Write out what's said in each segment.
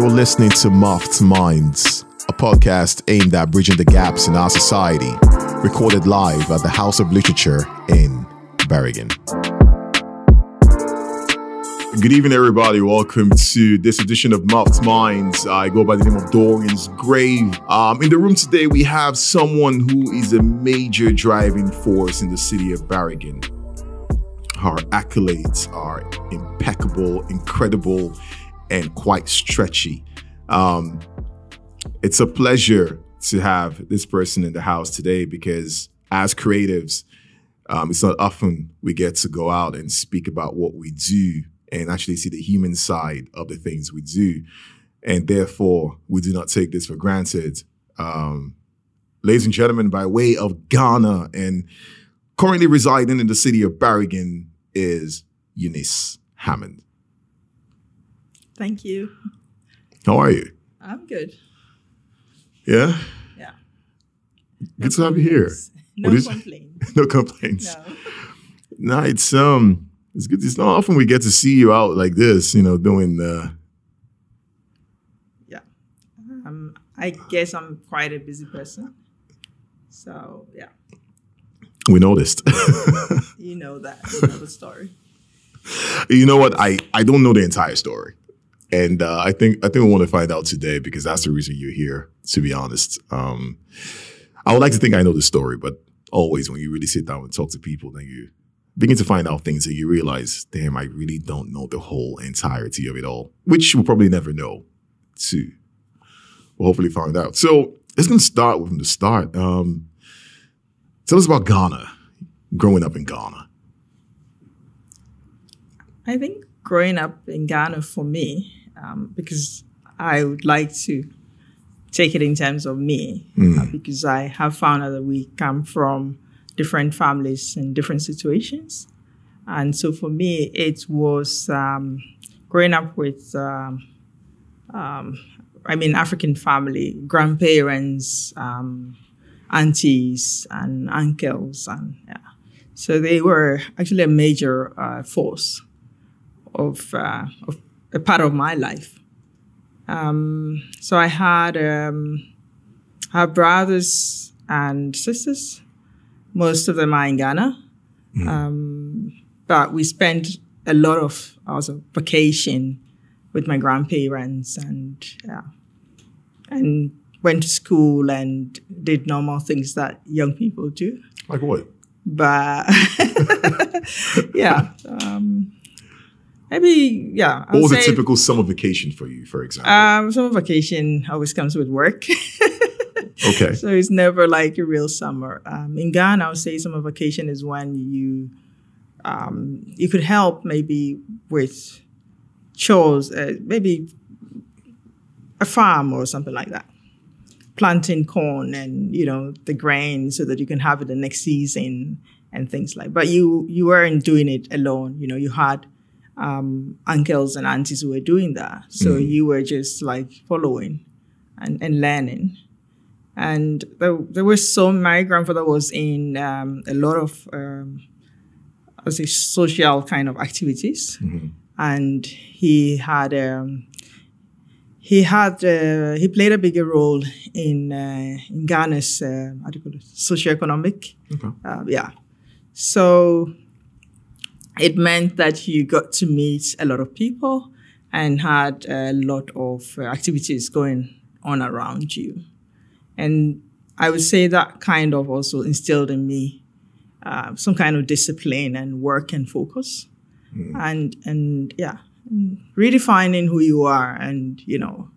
You're listening to Muffed Minds, a podcast aimed at bridging the gaps in our society, recorded live at the House of Literature in Bergen. Good evening, everybody. Welcome to this edition of Muffed Minds. I go by the name of Dorian's Grave. Um, in the room today, we have someone who is a major driving force in the city of Bergen. Her accolades are impeccable, incredible, and quite stretchy. Um, it's a pleasure to have this person in the house today because as creatives, um, it's not often we get to go out and speak about what we do and actually see the human side of the things we do. And therefore, we do not take this for granted. Um, ladies and gentlemen, by way of Ghana and currently residing in the city of Bergen is Eunice Hammond. Thank you. How are you? I'm good. Yeah? Yeah. Good to have you here. No complaints. No complaints. No. No, it's um it's good. It's not often we get to see you out like this, you know, doing uh Yeah. Um, I guess I'm quite a busy person. So yeah, we noticed. you know that. You know the story. you know what? I I don't know the entire story. And uh, I think I think we want to find out today because that's the reason you're here, to be honest. Um I would like to think I know the story, but always when you really sit down and talk to people, then you begin to find out things and you realize, damn, I really don't know the whole entirety of it all, which we'll probably never know too. We'll hopefully find out. So let's gonna start from the start. Um, tell us about Ghana, growing up in Ghana. I think growing up in Ghana for me, um, because I would like to take it in terms of me, uh, because I have found out that we come from different families in different situations. And so for me, it was um, growing up with, um, um, I mean, African family, grandparents, um, aunties, and uncles, and yeah. So they were actually a major uh, force of, uh, of a part of my life. Um, so I had um, I have brothers and sisters. Most of them are in Ghana, um, but we spent a lot of also vacation with my grandparents and yeah, and went to school and did normal things that young people do Like what? but yeah, um, maybe yeah. I What was a typical summer vacation for you, for example? Um, summer vacation always comes with work, okay. so it's never like a real summer. Um, in Ghana, I would say summer vacation is when you um, you could help maybe with chores, uh, maybe a farm or something like that. Planting corn and you know the grain so that you can have it the next season and things like. But you you weren't doing it alone. You know you had um, uncles and aunties who were doing that, so you were just like following and, and learning. And there, there was so my grandfather was in um, a lot of um, I would say social kind of activities, and he had um, he had uh, he played a bigger role in uh, in Ghana's uh, how do you call it? Socioeconomic. Okay. uh, yeah. So it meant that you got to meet a lot of people and had a lot of uh, activities going on around you. And I would say that kind of also instilled in me uh, some kind of discipline and work and focus. And and yeah redefining who you are and you know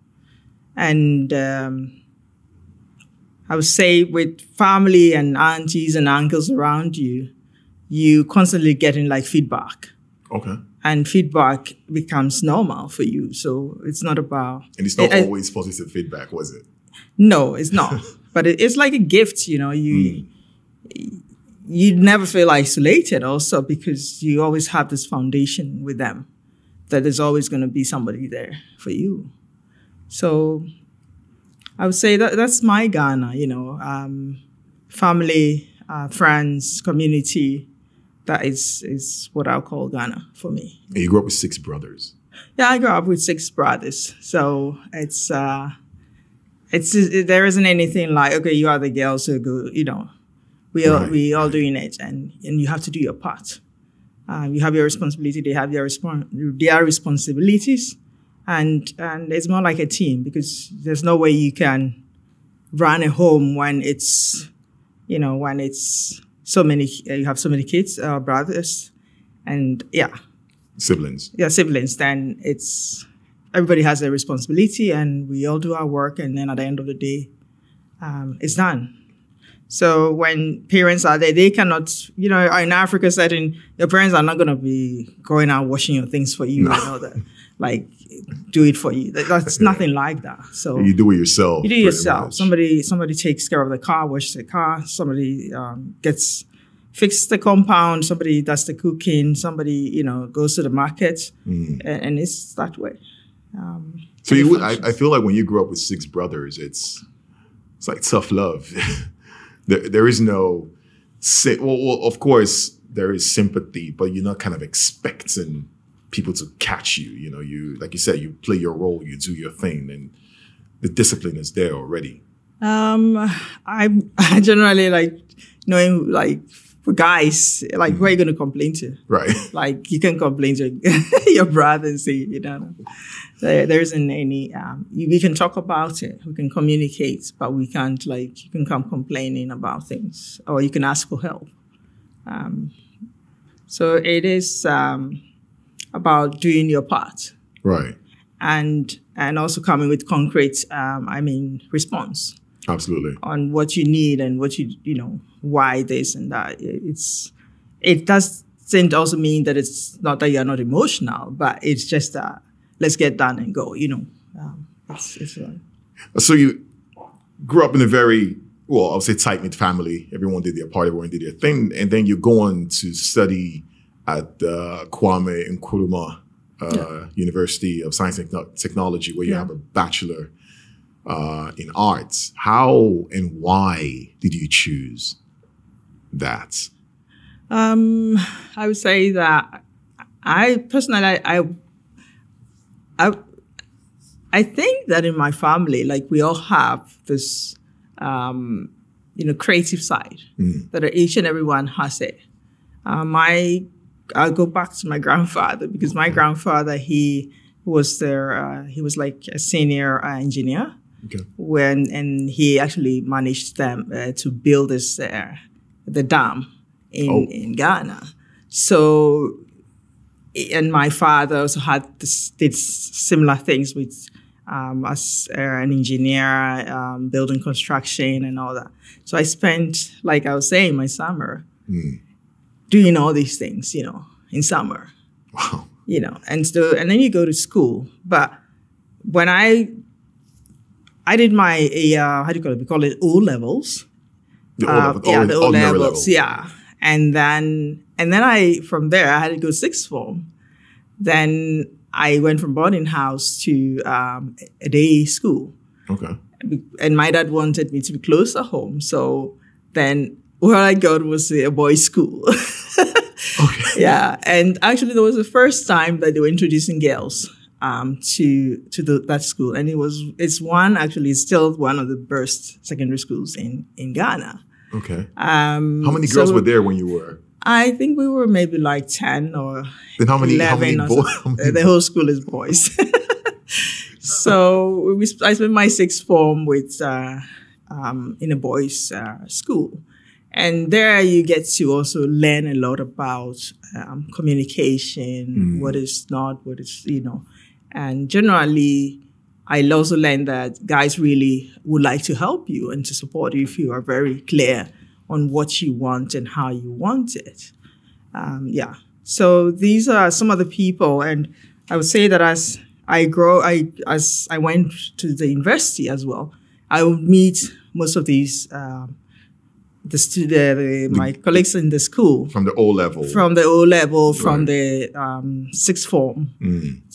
and um, i would say with family and aunties and uncles around you you constantly getting like feedback. Okay. and feedback becomes normal for you so it's not about And it's not I- always positive feedback, was it? no it's not. But it, it's like a gift you know you you never feel isolated also because you always have this foundation with them that there's always going to be somebody there for you. So i would say that that's my ghana you know um, family uh, friends community that is is what i'll call ghana for me And you grew up with six brothers. Yeah, I grew up with six brothers, so it's uh, it's it, there isn't anything like okay, you are the girl, so go. You know, we all Right, we all doing it, and and you have to do your part. Um, you have your responsibility; they have their respon- their responsibilities, and and it's more like a team because there's no way you can run a home when it's you know when it's so many uh, you have so many kids, uh, brothers, and yeah, Siblings. yeah, siblings, then it's everybody has a responsibility and we all do our work and then at the end of the day, um, it's done. So when parents are there, they cannot, you know, in Africa setting, your parents are not going to be going out washing your things for you and all that, like do it for you. That- That's nothing like that. So You do it yourself. you do pretty yourself. much. Somebody somebody takes care of the car, washes the car. Somebody um, gets fixes the compound. Somebody does the cooking. Somebody you know goes to the market, Mm. and, and it's that way. Um, So you, would- I, I feel like when you grow up with six brothers, it's it's like tough love. there, there is no, well, well, of course there is sympathy, but you're not kind of expecting people to catch you. You know, you like you said, you play your role, you do your thing, and the discipline is there already. um, I I generally like knowing like for guys like who are you going to complain to? Right. Like you can complain to your brother and say, you know, there, there isn't any. Um, you- we can talk about it, we can communicate, but we can't like you can come complaining about things, or you can ask for help. Um, so it is um, about doing your part Right. and and also coming with concrete, um, I mean, response Absolutely. on what you need and what you you know why this and that. It's it doesn't also mean that it's not that you're not emotional, but it's just that let's get done and go. You know, um, it's, it's uh, So you grew up in a very well, I would say tight knit family. Everyone did their part, everyone did their thing, and then you go on to study at uh, Kwame Nkrumah uh, University of Science and Techno- Technology, where you Yeah. have a bachelor uh, in arts. How and why did you choose that? Um, I would say that I personally, I, I, I, I think that in my family, like we all have this, um, you know, creative side that each and everyone has it. Uh, my, I'll go back to my grandfather because my grandfather he was there. Uh, he was like a senior uh, engineer Okay. when and he actually managed them uh, to build this uh, the dam in Oh. in Ghana. So, and my father also had this, did similar things with um, as uh, an engineer, um, building construction and all that. So I spent, like I was saying, my summer doing all these things, you know, in summer Wow. you know, and so and then you go to school. But when I I did my uh, how do you call it? We call it O levels. The Uh, yeah, the O levels. level. Yeah, and then and then I from there I had to go sixth form. Then I went from boarding house to um, a day school, Okay. and my dad wanted me to be close to home. So then where I got was a boys' school. Okay. yeah, and actually, that was the first time that they were introducing girls um, to to the, that school, and it was it's one actually it's still one of the best secondary schools in in Ghana. Okay. Um, How many girls so were there when you were? I think we were maybe like ten or Then how many? How many eleven. boys? the whole school is boys. so we, I spent my sixth form with uh, um, in a boys' uh, school, and there you get to also learn a lot about um, communication, what is not, what is you know, and generally. I also learned that guys really would like to help you and to support you if you are very clear on what you want and how you want it. Um, yeah. So these are some of the people, and I would say that as I grow, I as I went to the university as well, I would meet most of these um, the, stu- the, the my colleagues in the school From the O level. from the O level, from the um, sixth form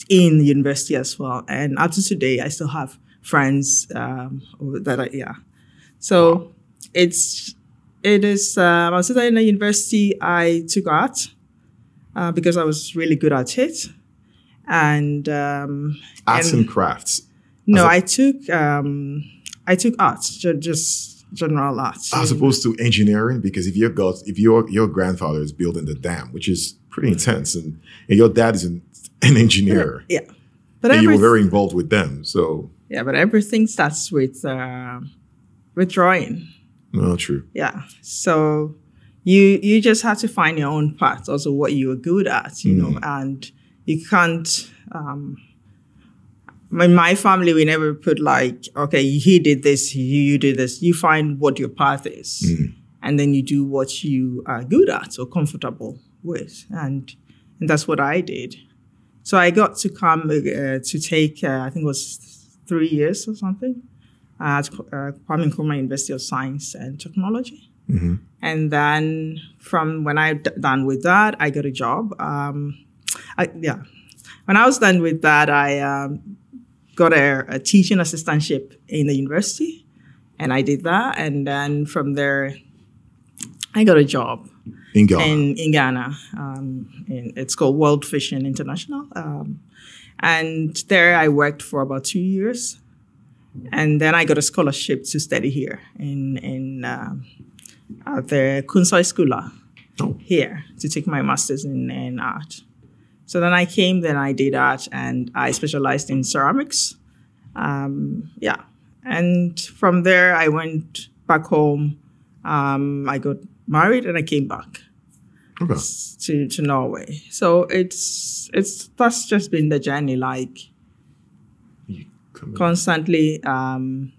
in the university as well. And up to today, I still have friends um, that are, yeah. So it's, it is, um, I was in the university, I took art uh, because I was really good at it. and um, Arts and, crafts. No, a- I took um, I took art ju- just general arts. As opposed to engineering, because if your god, if your your grandfather is building the dam, which is pretty intense, and, and your dad is an, an engineer, yeah, but and you were very involved with them, so yeah, but everything starts with uh, with drawing. no, true. Yeah. So you you just have to find your own path, also what you are good at, you know, and you can't. Um, in my family, we never put like, okay, he did this, you, you did this. You find what your path is, and then you do what you are good at or comfortable with, and and that's what I did. So I got to come uh, to take, uh, I think it was three years or something, at uh, Kwame Nkrumah University of Science and Technology. And then from when I d- done with that, I got a job. Um, I, yeah, when I was done with that, I um, got a, a teaching assistantship in the university, and I did that. And then from there, I got a job In Ghana. in, in Ghana. Um, in, it's called World Vision International. Um, and there I worked for about two years. And then I got a scholarship to study here in, in um, at the Kunsai School Oh. here to take my master's in, in art. So then I came, then I did art, and I specialized in ceramics. Um, yeah. And from there, I went back home. Um, I got married and I came back okay. to, to Norway. So it's it's that's just been the journey, like You come in. constantly. Um,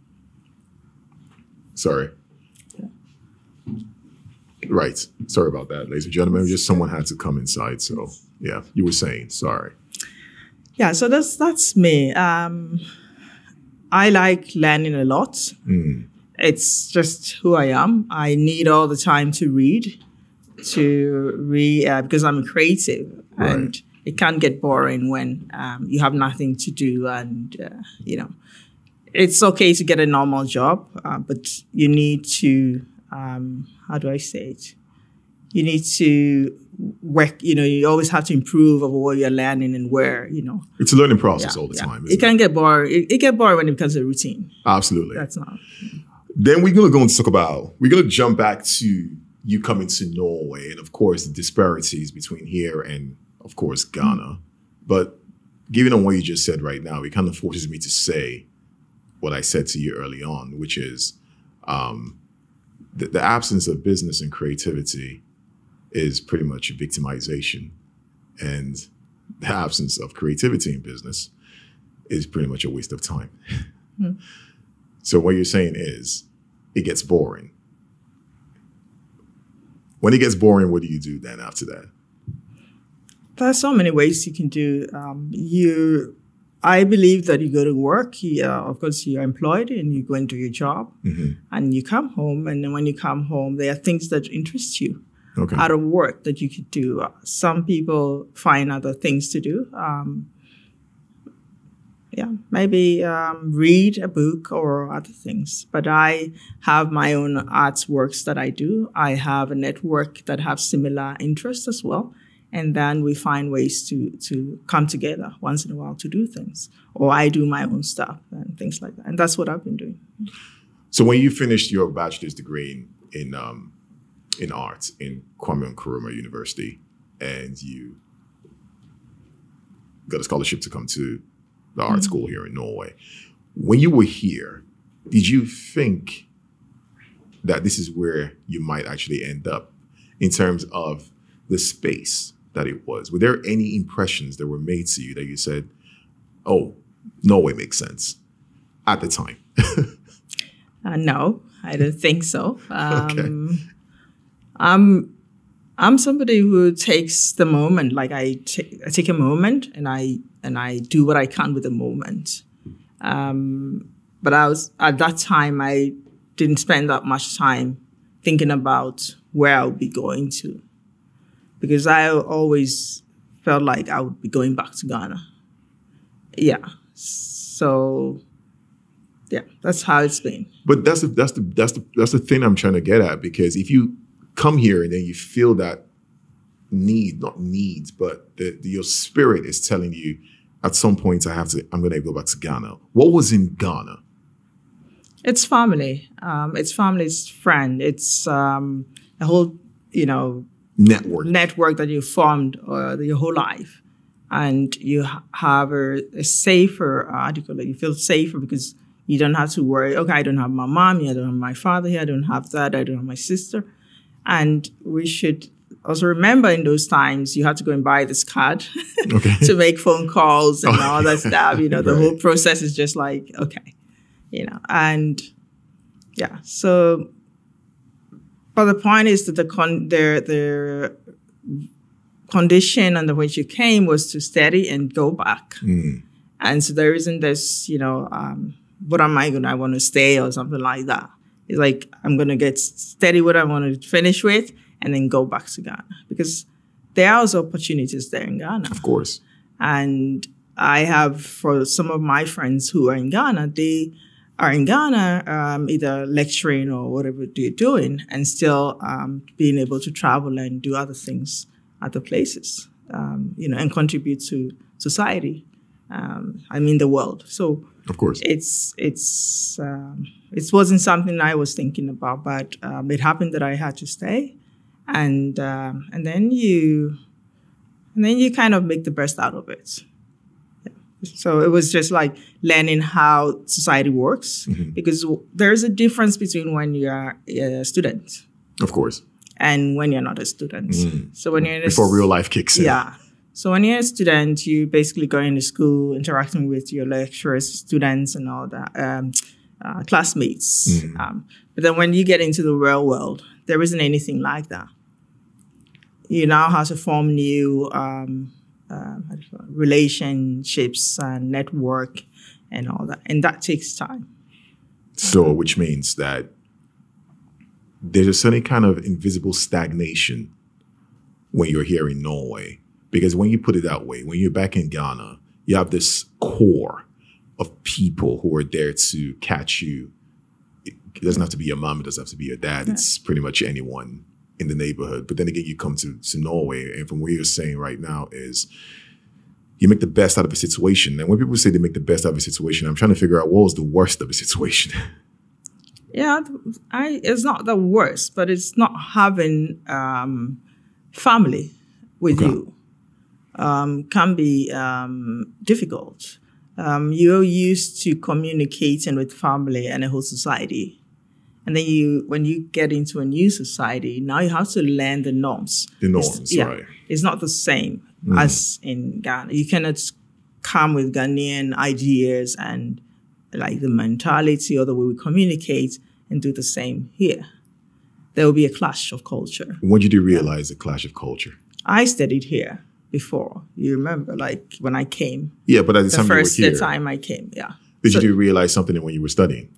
Sorry. Right. Sorry about that, ladies and gentlemen. Just someone had to come inside. So yeah, you were saying. Sorry. yeah, so that's that's me. Um, I like learning a lot. It's just who I am. I need all the time to read, to read uh, because I'm creative, and it can get boring when um, you have nothing to do, and uh, you know, it's okay to get a normal job, uh, but you need to um, how do I say it? You need to work. You know, you always have to improve over what you're learning and where. You know, It's a learning process Yeah, all the yeah. time. It Isn't it? can get boring. It, it get boring when it becomes a routine. Absolutely. That's not. Then we're gonna go and talk about. We're gonna jump back to you coming to Norway, and of course the disparities between here and, of course, Ghana. But given on what you just said right now, it kind of forces me to say what I said to you early on, which is um, the, the absence of business and creativity is pretty much victimization, and the absence of creativity in business is pretty much a waste of time. So what you're saying is it gets boring. When it gets boring, what do you do then after that? There's so many ways you can do. Um, you, I believe that you go to work. You, uh, of course, you're employed and you go into your job, and you come home. And then when you come home, there are things that interest you Okay. out of work that you could do. Uh, some people find other things to do. Um, yeah, maybe um, read a book or other things. But I have my own arts works that I do. I have a network that have similar interests as well. And then we find ways to to come together once in a while to do things. Or I do my own stuff and things like that. And that's what I've been doing. So when you finished your bachelor's degree in in, um, in art in Kwame Nkrumah University, and you got a scholarship to come to the art school here in Norway, when you were here, did you think that this is where you might actually end up in terms of the space that it was? Were there any impressions that were made to you that you said, "Oh, Norway makes sense" at the time? Uh, no, I don't think so. Um, I'm I'm somebody who takes the moment. Like I ta- I take a moment and I and I do what I can with the moment. Um, but I was at that time I didn't spend that much time thinking about where I would be going to, because I always felt like I would be going back to Ghana. Yeah, so yeah, that's how it's been. But that's the that's the that's the that's the thing I'm trying to get at because if you come here and then you feel that need, not needs, but the, the- your spirit is telling you at some point I have to, I'm going to go back to Ghana. What was in Ghana? It's family. Um, it's family's friend. It's um, a whole, you know, network network that you formed uh, your whole life, and you have a, a safer article. You feel safer because you don't have to worry. Okay, I don't have my mom here. I don't have my father here. I don't have that. I don't have my sister. And we should also remember in those times you had to go and buy this card okay. to make phone calls and all that stuff. You know, the right. whole process is just like okay, you know, and yeah. So, but the point is that the con the the condition under which you came was to study and go back. Mm. And so there isn't this, you know, um, what am I going to, I want to stay or something like that. It's like, I'm going to get steady what I want to finish with and then go back to Ghana because there are also opportunities there in Ghana. Of course. And I have, for some of my friends who are in Ghana, they are in Ghana, um, either lecturing or whatever they're doing, and still um, being able to travel and do other things other places, um, you know, and contribute to society. Um, I mean, the world. So of course. It's it's um, it wasn't something I was thinking about, but um, it happened that I had to stay, and um, and then you and then you kind of make the best out of it. So it was just like learning how society works mm-hmm. because there's a difference between when you are a student, of course, and when you're not a student. Mm. So when you're before a, real life kicks in, yeah. So when you're a student, you basically go into school, interacting with your lecturers, students, and all that, um, uh, classmates. Mm. Um, but then when you get into the real world, there isn't anything like that. You now have to form new um, uh, relationships and network and all that, and that takes time. So, which means that there's a certain kind of invisible stagnation when you're here in Norway because when you put it that way, when you're back in Ghana, you have this core of people who are there to catch you. It doesn't have to be your mom, it doesn't have to be your dad. Yeah. It's pretty much anyone in the neighborhood. But then again, you come to, to Norway, and from what you're saying right now is you make the best out of a situation. And when people say they make the best out of a situation, I'm trying to figure out what was the worst of a situation. Yeah, I it's not the worst, but it's not having um, family with okay. you um, can be um, difficult. Um, you're used to communicating with family and a whole society. And then you, when you get into a new society, now you have to learn the norms. The norms, it's, yeah, right. It's not the same mm. as in Ghana. You cannot come with Ghanaian ideas and like the mentality or the way we communicate and do the same here. There will be a clash of culture. When did you realize a clash of culture? I studied here before. You remember, like when I came. Yeah, but at the, the time first the time I came, yeah. Did so, you realize something when you were studying?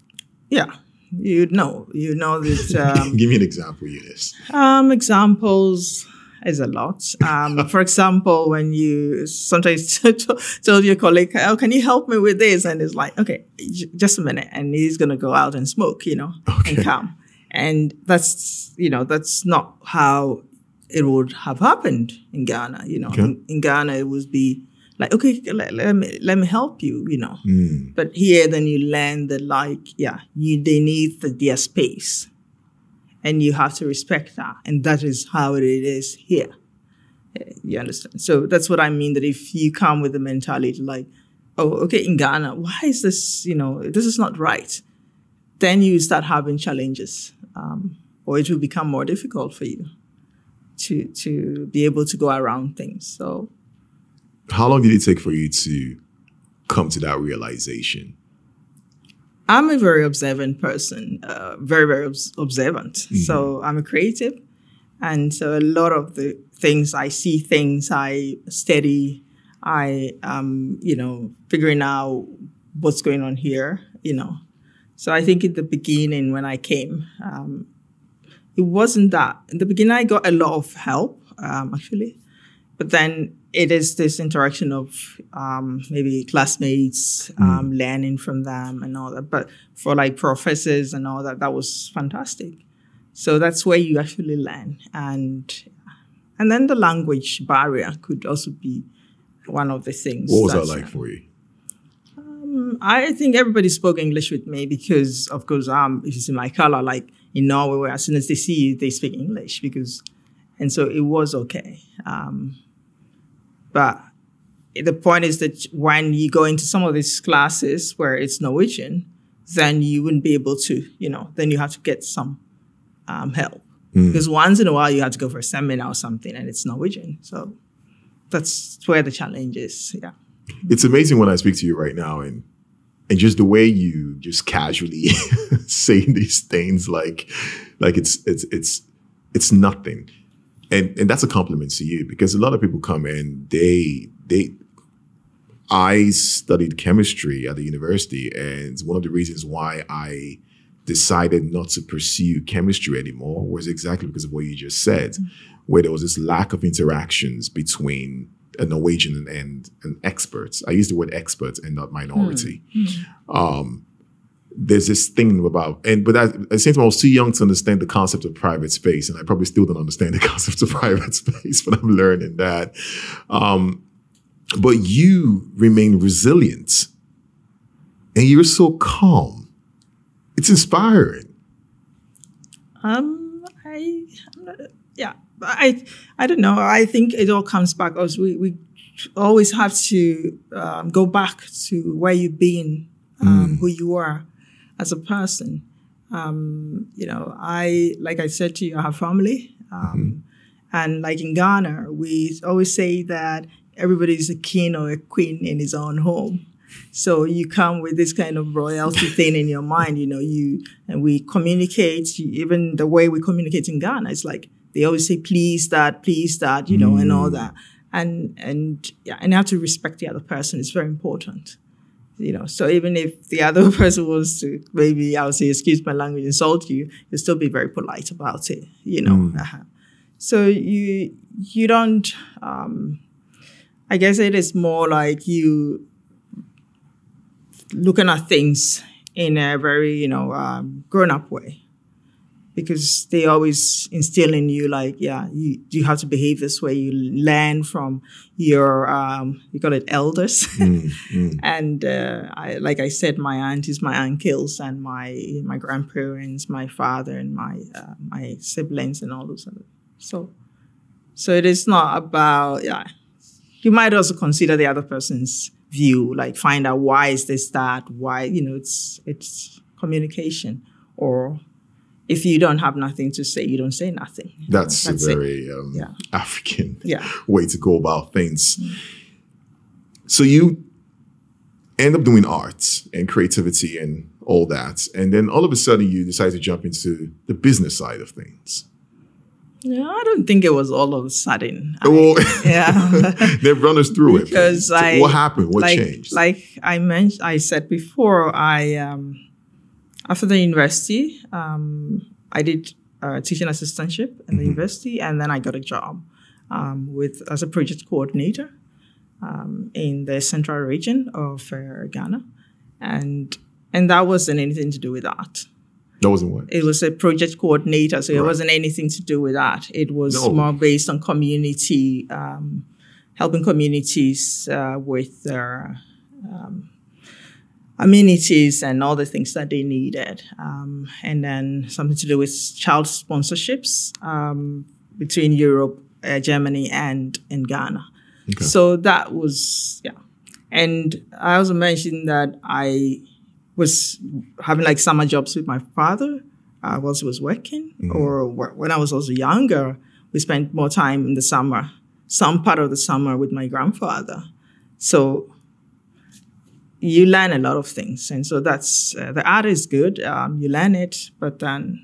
Yeah, you know, you know that. Um, Give me an example, Eunice. Um, examples is a lot. Um, for example, when you sometimes told your colleague, "Oh, can you help me with this?" and it's like, "Okay, j- just a minute," and he's gonna go out and smoke, you know, okay. and come. And that's you know that's not how it would have happened in Ghana. You know, okay. in, in, Ghana it would be like, okay, let, let, me let me help you. You know, mm. but here then you learn that like, yeah, you they need the, their space, and you have to respect that, and that is how it is here. Eh, you understand? So that's what I mean. That if you come with the mentality like, oh, okay, in Ghana, why is this? You know, this is not right. Then you start having challenges, um, or it will become more difficult for you to to be able to go around things. So, how long did it take for you to come to that realization? I'm a very observant person, uh, very very obs- observant. Mm-hmm. So I'm a creative, and so a lot of the things I see, things I study, I um you know figuring out what's going on here, you know. So I think in the beginning when I came, um, it wasn't that. In the beginning, I got a lot of help, um, actually. But then it is this interaction of um, maybe classmates, mm. um, learning from them and all that. But for like professors and all that, that was fantastic. So that's where you actually learn. And and then the language barrier could also be one of the things. What was that like for you? I think everybody spoke English with me because, of course, um, if you see my color, like in Norway, where as soon as they see you, they speak English because, and so it was okay. Um, but the point is that when you go into some of these classes where it's Norwegian, then you wouldn't be able to, you know, then you have to get some um, help because once in a while you have to go for a seminar or something, and it's Norwegian. So that's where the challenge is. Yeah. It's amazing when I speak to you right now and and just the way you just casually say these things like like it's it's it's it's nothing. And and that's a compliment to you because a lot of people come in, they they I studied chemistry at the university and one of the reasons why I decided not to pursue chemistry anymore was exactly because of what you just said, mm-hmm. where there was this lack of interactions between a Norwegian and, and, and experts. I use the word experts and not minority. Um, there's this thing about, and but at, at the same time, I was too young to understand the concept of private space, and I probably still don't understand the concept of private space, but I'm learning that. Um, but you remain resilient, and you're so calm. It's inspiring. Um, I, I'm not, I, I don't know. I think it all comes back as we, we always have to um, go back to where you've been, um, who you are as a person. Um, you know, I, like I said to you, I have family. Um, And like in Ghana, we always say that everybody's a king or a queen in his own home. So you come with this kind of royalty thing in your mind, you know, you, and we communicate, you, even the way we communicate in Ghana, it's like, they always say, please that, please that, you know, and all that. And, and, yeah, and you have to respect the other person. It's very important. You know, so even if the other person wants to maybe, I would say, excuse my language, insult you, you still be very polite about it, you know. Uh-huh. So you, you don't, um, I guess it is more like you looking at things in a very, you know, um, grown up way. Because they always instill in you, like, yeah, you, you have to behave this way. You learn from your, um, you call it elders. and, uh, I, like I said, my aunties, my uncles, and my, my grandparents, my father, and my, uh, my siblings, and all those. Other. So, so it is not about, yeah, you might also consider the other person's view, like find out why is this that, why, you know, it's it's communication. Or if you don't have nothing to say, you don't say nothing. That's, That's a very um, Yeah. African Yeah. way to go about things. So you end up doing art and creativity and all that. And then all of a sudden you decide to jump into the business side of things. No, I don't think it was all of a sudden. I- Well, yeah. then run us through it. because. I what happened? What like, changed? Like I mentioned, I said before, I um, after the university, um, I did a teaching assistantship in Mm-hmm. the university, and then I got a job um, with as a project coordinator um, in the central region of uh, Ghana, and and that wasn't anything to do with art. that wasn't what? It was a project coordinator, so it wasn't anything to do with that. It was No. more based on community, um, helping communities uh, with their um, amenities and all the things that they needed. Um, and then something to do with child sponsorships um, between Europe, uh, Germany, and, in Ghana. Okay. So that was, yeah. And I also mentioned that I was having like summer jobs with my father uh, whilst he was working, or wh- when I was also younger, we spent more time in the summer, some part of the summer with my grandfather. So you learn a lot of things, and so that's uh, the art is good. Um, you learn it, but then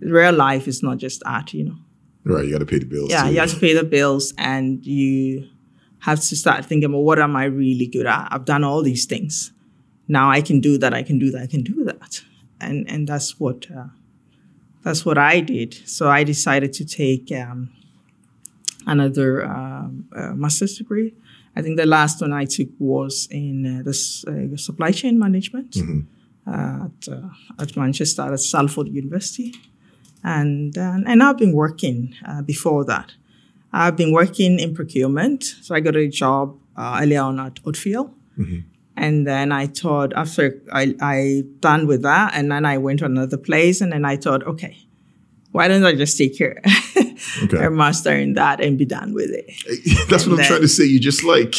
real life is not just art, you know. Right, you got to pay the bills. Yeah, too. you have to pay the bills, and you have to start thinking about what am I really good at. I've done all these things. Now I can do that. I can do that. I can do that, and and that's what uh, that's what I did. So I decided to take um, another um, uh, master's degree. I think the last one I took was in uh, this uh, supply chain management uh, at, uh, at Manchester at Salford University and uh, and I've been working uh, before that. I've been working in procurement. So I got a job uh, earlier on at Oatfield. And then I thought after I, I done with that, and then I went to another place, and then I thought, okay, why don't I just take care Okay. a master in that and be done with it? That's what I'm trying to say. You just like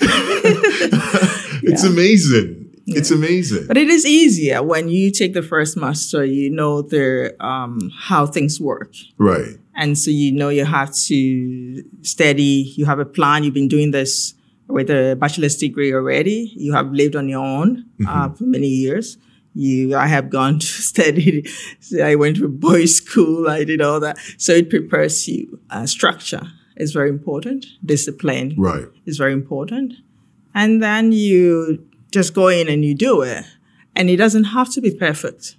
it's Yeah. amazing. It's amazing. But it is easier when you take the first master. You know the um, how things work, Right. and so you know you have to study. You have a plan. You've been doing this with a bachelor's degree already. You have lived on your own uh, for many years. You, I have gone to study. I went to a boys' school. I did all that. So it prepares you. Uh, structure is very important. Discipline Right. is very important. And then you just go in and you do it. And it doesn't have to be perfect.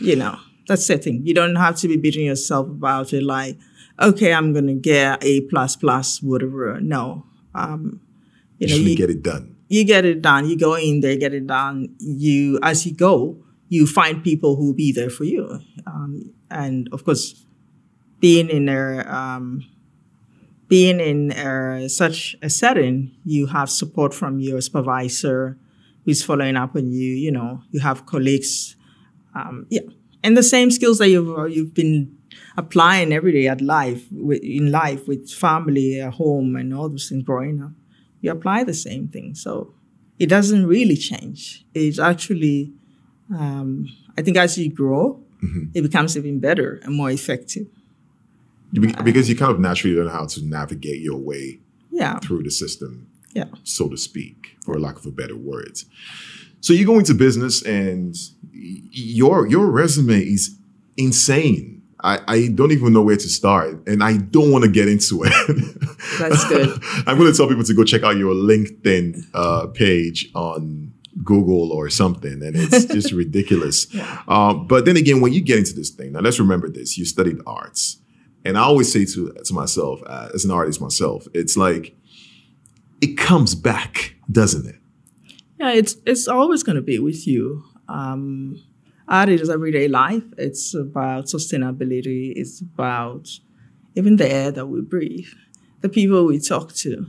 You know, that's the thing. You don't have to be beating yourself about it like, okay, I'm going to get A plus plus, whatever. No. Um, you know, Usually you, get it done. You get it done. You go in there, get it done. You, as you go, you find people who will be there for you. Um, and of course, being in a, um, being in such a setting, you have support from your supervisor who's following up on you. You know, you have colleagues, um, yeah, and the same skills that you've you've been applying every day at life in life with family, home, and all those things growing up. You apply the same thing, so it doesn't really change. It's actually, um, I think, as you grow, it becomes even better and more effective. You be- Because you kind of naturally learn how to navigate your way Yeah, through the system, yeah. so to speak, for lack of a better words. So you go into business and y- your your resume is insane. I, I don't even know where to start, and I don't want to get into it. That's good. I'm going to tell people to go check out your LinkedIn uh, page on Google or something, and it's just ridiculous. Um, but then again, when you get into this thing, now let's remember this: you studied arts, and I always say to to myself, uh, as an artist myself, it's like it comes back, doesn't it? Yeah, it's it's always going to be with you. Um, art is everyday life. It's about sustainability. It's about even the air that we breathe, the people we talk to.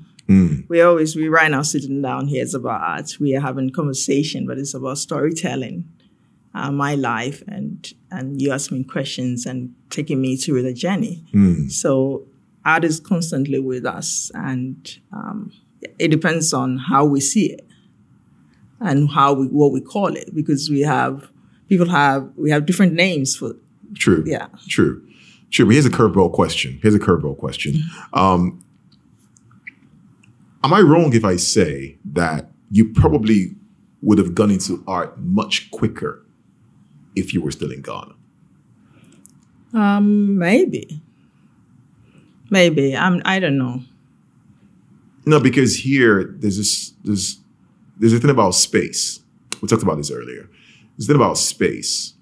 We always we right now sitting down here. It's about art. We are having conversation, but it's about storytelling. Uh, my life and and you ask me questions and taking me through the journey. So art is constantly with us, and um, it depends on how we see it and how we what we call it because we have people have we have different names for True. Yeah. True. True. But here's a curveball question. Here's a curveball question. Um, am I wrong if I say that you probably would have gone into art much quicker if you were still in Ghana? um maybe maybe I'm I don't know No, because here there's this there's there's a thing about space. We talked about this earlier. A thing about space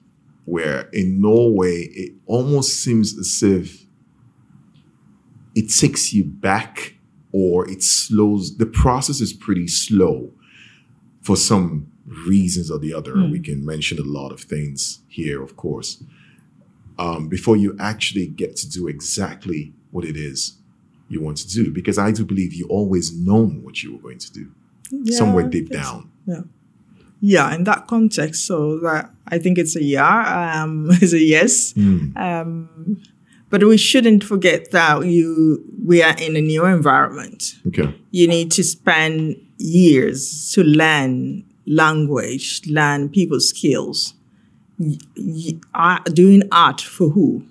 where in Norway it almost seems as if it takes you back or it slows the process is pretty slow for some reasons or the other. We can mention a lot of things here, of course. Um, before you actually get to do exactly what it is you want to do because I do believe you always known what you were going to do somewhere deep down. yeah yeah in that context so that I think it's a yeah um it's a yes um but we shouldn't forget that you we are in a new environment Okay. you need to spend years to learn language, learn people's skills. Y- y- art- doing art for who?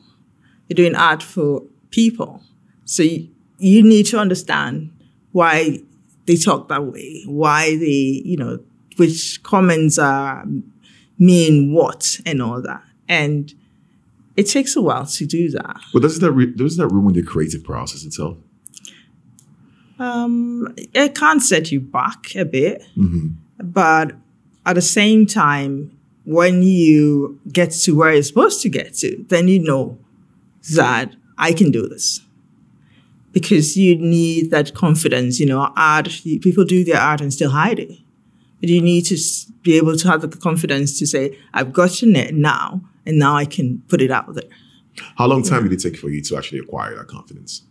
You're doing art for people. So you, you need to understand why they talk that way, why they, you know, which comments are mean what and all that. And it takes a while to do that. But doesn't that re- doesn't that ruin the creative process itself? Um, it can set you back a bit, but at the same time, when you get to where you're supposed to get to, then you know that I can do this. Because you need that confidence, you know, art, people do their art and still hide it. But you need to be able to have the confidence to say, I've gotten it now, and now I can put it out there. How long time did it take for you to actually acquire that confidence?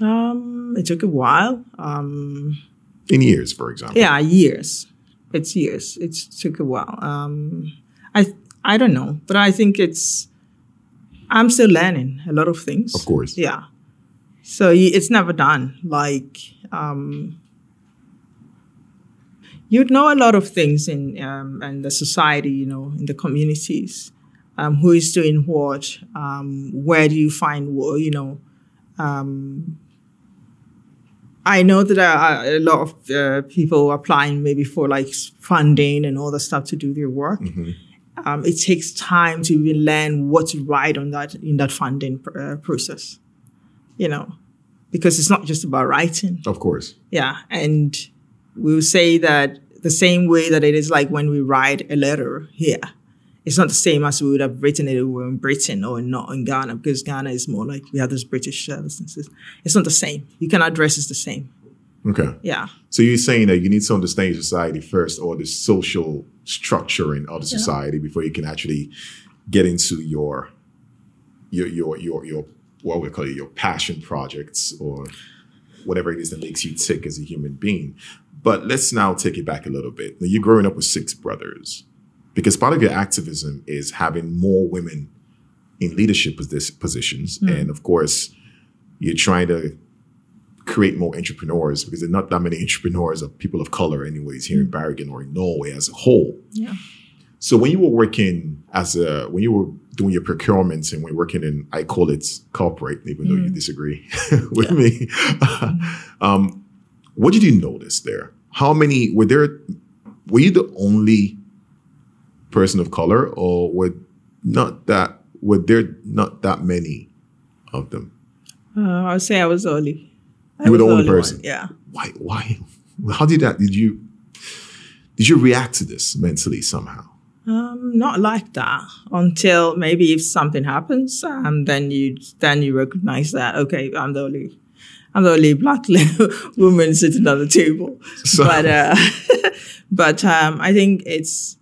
Um, it took a while. Um, In years, for example. yeah, years. It's years. It took a while. Um, I I don't know, but I think it's. I'm still learning a lot of things. Of course. Yeah. So it's never done. Like um, you'd know a lot of things in um, in the society, you know, in the communities. Um, who is doing what? Um, where do you find what? You know. Um, I know that there are a lot of uh, people applying maybe for like funding and all the stuff to do their work. Um, it takes time to even learn what to write on that in that funding uh, process, you know, because it's not just about writing. Of course. Yeah, and we will say that the same way that it is like when we write a letter here, it's not the same as we would have written it if we were in Britain or not in Ghana because Ghana is more like we have this British licenses. It's not the same. You can address it the same. Okay. Yeah. So you're saying that you need to understand your society first or the social structuring of the society before you can actually get into your your your your your what we call it your passion projects or whatever it is that makes you tick as a human being. But let's now take it back a little bit. Now you're growing up with six brothers. Because part of your activism is having more women in leadership posi- positions. Hmm. And of course, you're trying to create more entrepreneurs because there are not that many entrepreneurs of people of color, anyways, here in hmm. Bergen or in Norway as a whole. Yeah. So when you were working as a when you were doing your procurements and when working in I call it corporate, even though you hmm. disagree with me, um, what did you notice there? How many were there? Were you the only person of color, or were not that? Were there not that many of them? Uh, I would say I was only. I You were the only one, person. Yeah. Why? Why? How did that? Did you? Did you react to this mentally somehow? Um, not like that until maybe if something happens, um, then you then you recognize that okay, I'm the only I'm the only black woman sitting at the table. So- but uh, but um, I think it's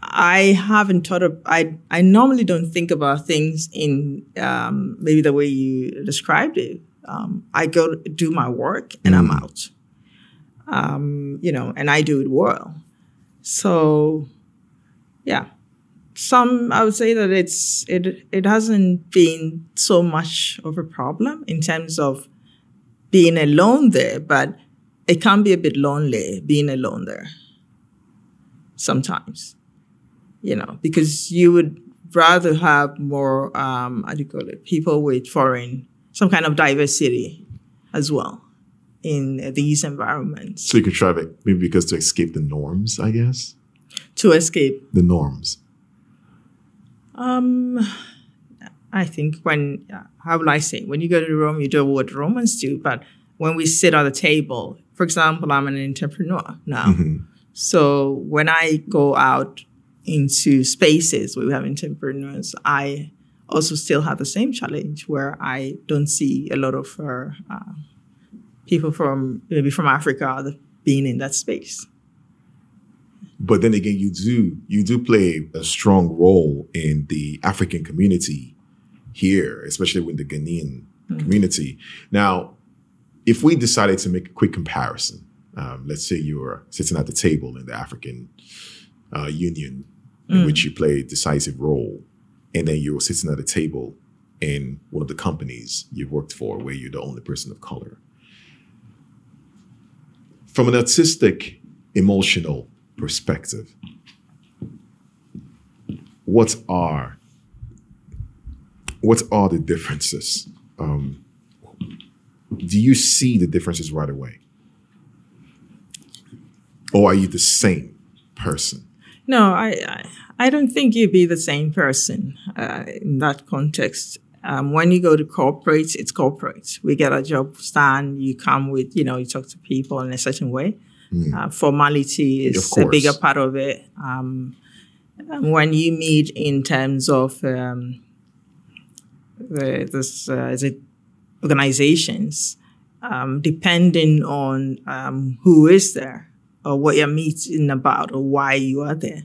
I haven't thought of I I normally don't think about things in um, maybe the way you described it. Um, I go do my work and I'm out. Um, you know, and I do it well. So yeah some i would say that it's it it hasn't been so much of a problem in terms of being alone there but it can be a bit lonely being alone there sometimes you know because you would rather have more um how do you call it people with foreign some kind of diversity as well in these environments. So you could try to maybe because to escape the norms, I guess? To escape? The norms. Um, I think when how will I say when you go to Rome, you do what Romans do. But when we sit at the table, for example, I'm an entrepreneur now. So when I go out into spaces where we have entrepreneurs, I also still have the same challenge where I don't see a lot of uh, uh, people from maybe from Africa being in that space. But then again, you do you do play a strong role in the African community here, especially with the Ghanaian community. Now, if we decided to make a quick comparison, um, let's say you were sitting at the table in the African uh, Union, in which you play a decisive role, and then you were sitting at a table in one of the companies you've worked for, where you're the only person of color. From an artistic, emotional perspective, what are what are the differences? Um, do you see the differences right away, or are you the same person? No, I, I, I don't think you'd be the same person uh, in that context. Um, when you go to corporate, it's corporate. We get a job done. You come with, you know, you talk to people in a certain way. Uh, formality is a bigger part of it. Um, when you meet in terms of um, the, this, uh, is it organizations, um, depending on um, who is there or what you're meeting about or why you are there,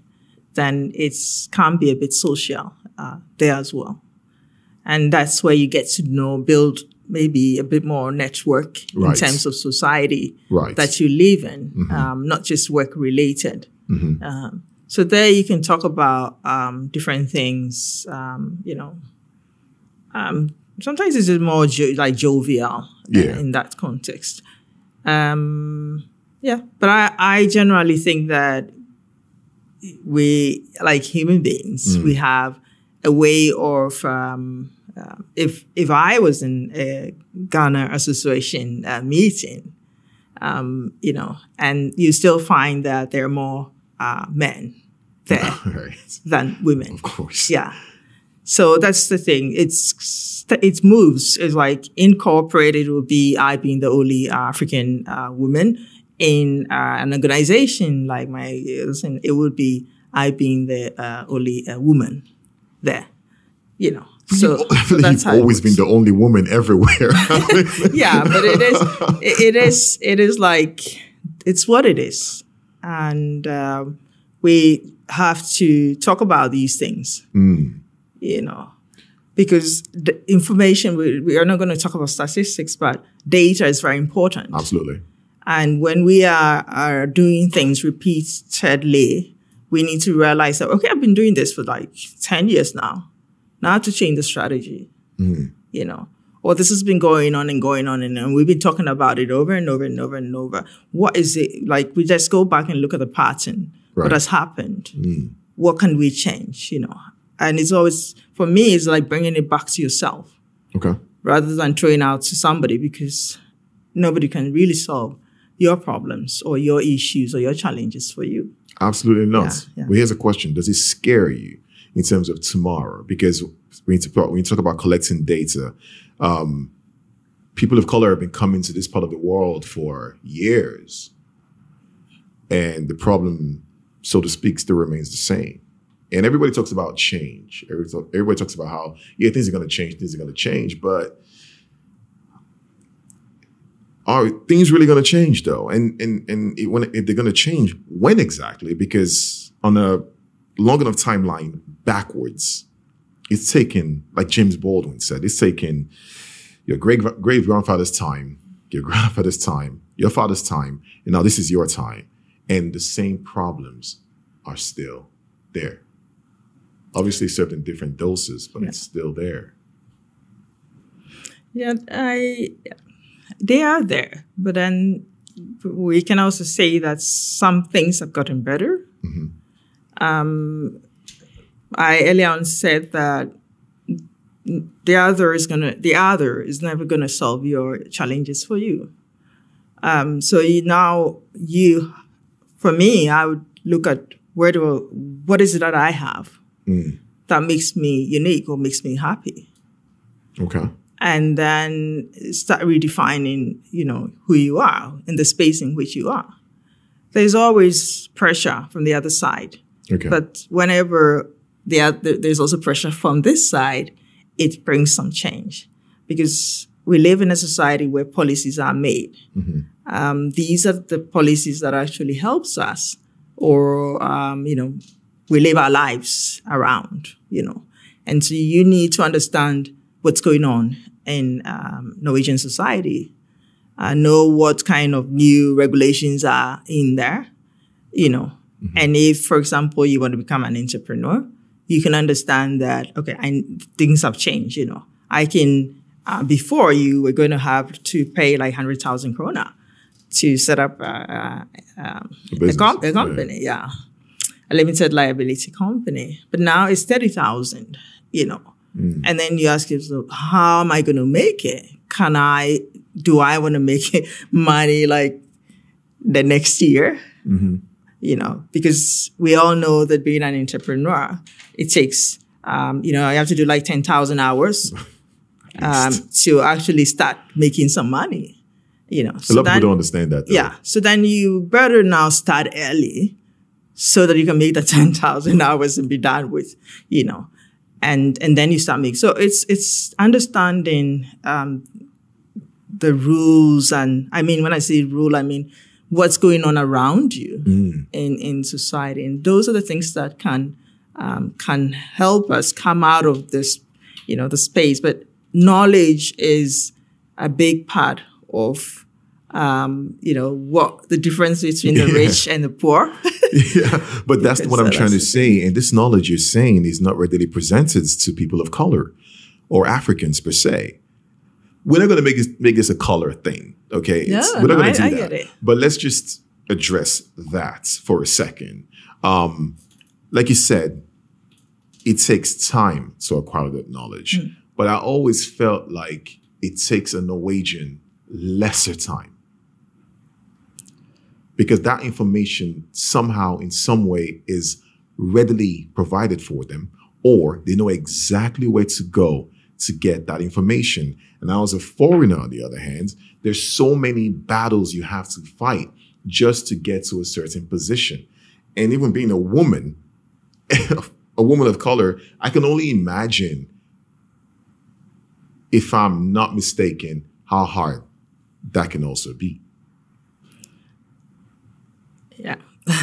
then it can be a bit social uh, there as well. And that's where you get to know, build maybe a bit more network Right. in terms of society Right. that you live in, um, not just work related. Um, so there you can talk about um, different things. Um, you know, um, sometimes it's just more jo- like jovial Yeah. in that context. Um, yeah, but I, I generally think that we, like human beings, we have a way of um, uh, if if I was in a Ghana Association uh, meeting, um, you know, and you still find that there are more uh, men there right. than women. Of course. Yeah. So that's the thing. It's it moves. It's like incorporated would be I being the only African uh, woman in uh, an organization like my listen, it would be I being the uh, only uh, woman there. You know. So, I so feel like that's you've always been the only woman everywhere. yeah, but it is it it is it is like it's what it is, and um, we have to talk about these things. You know, because the information we, we are not going to talk about statistics, but data is very important. Absolutely. And when we are, are doing things repeatedly, we need to realize that, okay, I've been doing this for like 10 years now. Now I have to change the strategy, mm-hmm. you know, or this has been going on and going on and, and we've been talking about it over and over and over and over. What is it? Like we just go back and look at the pattern. Right. What has happened? Mm. What can we change, you know? And it's always, for me, it's like bringing it back to yourself Okay. rather than throwing out to somebody because nobody can really solve your problems or your issues or your challenges for you. Absolutely not. Yeah, yeah. But here's a question: Does it scare you in terms of tomorrow? Because when you talk, when you talk about collecting data, um, people of color have been coming to this part of the world for years, and the problem, so to speak, still remains the same. And everybody talks about change. Everybody, talks about how yeah, things are going to change, things are going to change, but are things really going to change though? And and and it, when if they're going to change, when exactly? Because on a long enough timeline backwards, it's taken, like James Baldwin said, it's taken your great great grandfather's time, your grandfather's time, your father's time, and now this is your time, and the same problems are still there. Obviously, served in different doses, but it's still there. Yeah, I they are there, but then we can also say that some things have gotten better. Um, I earlier on said that the other is gonna the other is never gonna solve your challenges for you. Um, so you now you, for me, I would look at where do what is it that I have that makes me unique or makes me happy Okay. and then start redefining, you know, who you are in the space in which you are. There's always pressure from the other side, Okay. but whenever the other, there's also pressure from this side, it brings some change because we live in a society where policies are made. Um, these are the policies that actually helps us, or um, you know, we live our lives around. You know, and so you need to understand what's going on in um, Norwegian society. Uh, know what kind of new regulations are in there. You know, and if, for example, you want to become an entrepreneur, you can understand that okay, I, things have changed. You know, I can. Uh, before you were going to have to pay like hundred thousand krona to set up a, a, um, a, business, com- a yeah. company, yeah. A limited liability company. But now it's thirty thousand, you know. And then you ask yourself, how am I going to make it? Can I? Do I want to make it money like the next year? You know, because we all know that being an entrepreneur, it takes, um, you know, you have to do like ten thousand hours um, to actually start making some money. You know, A lot of people don't understand that. Though. yeah. So then you better now start early so that you can make the 10,000 hours and be done with, you know, and, and then you start making. So it's, it's understanding, um, the rules. And I mean, when I say rule, I mean, what's going on around you in, in society. And those are the things that can, um, can help us come out of this, you know, the space. But knowledge is, a big part of um, you know what the difference between the rich and the poor. yeah, but that's what I'm trying to say. And this knowledge you're saying is not readily presented to people of color or Africans per se. We're not going to make this, make this a color thing, okay? Yeah, we're not no, going to do I, I that. get it. But let's just address that for a second. Um, like you said, it takes time to acquire that knowledge. Hmm. But I always felt like it takes a Norwegian lesser time because that information somehow, in some way, is readily provided for them, or they know exactly where to go to get that information. And now, as a foreigner, on the other hand, there's so many battles you have to fight just to get to a certain position. And even being a woman, a woman of color, I can only imagine, if I'm not mistaken, how hard that can also be. Yeah.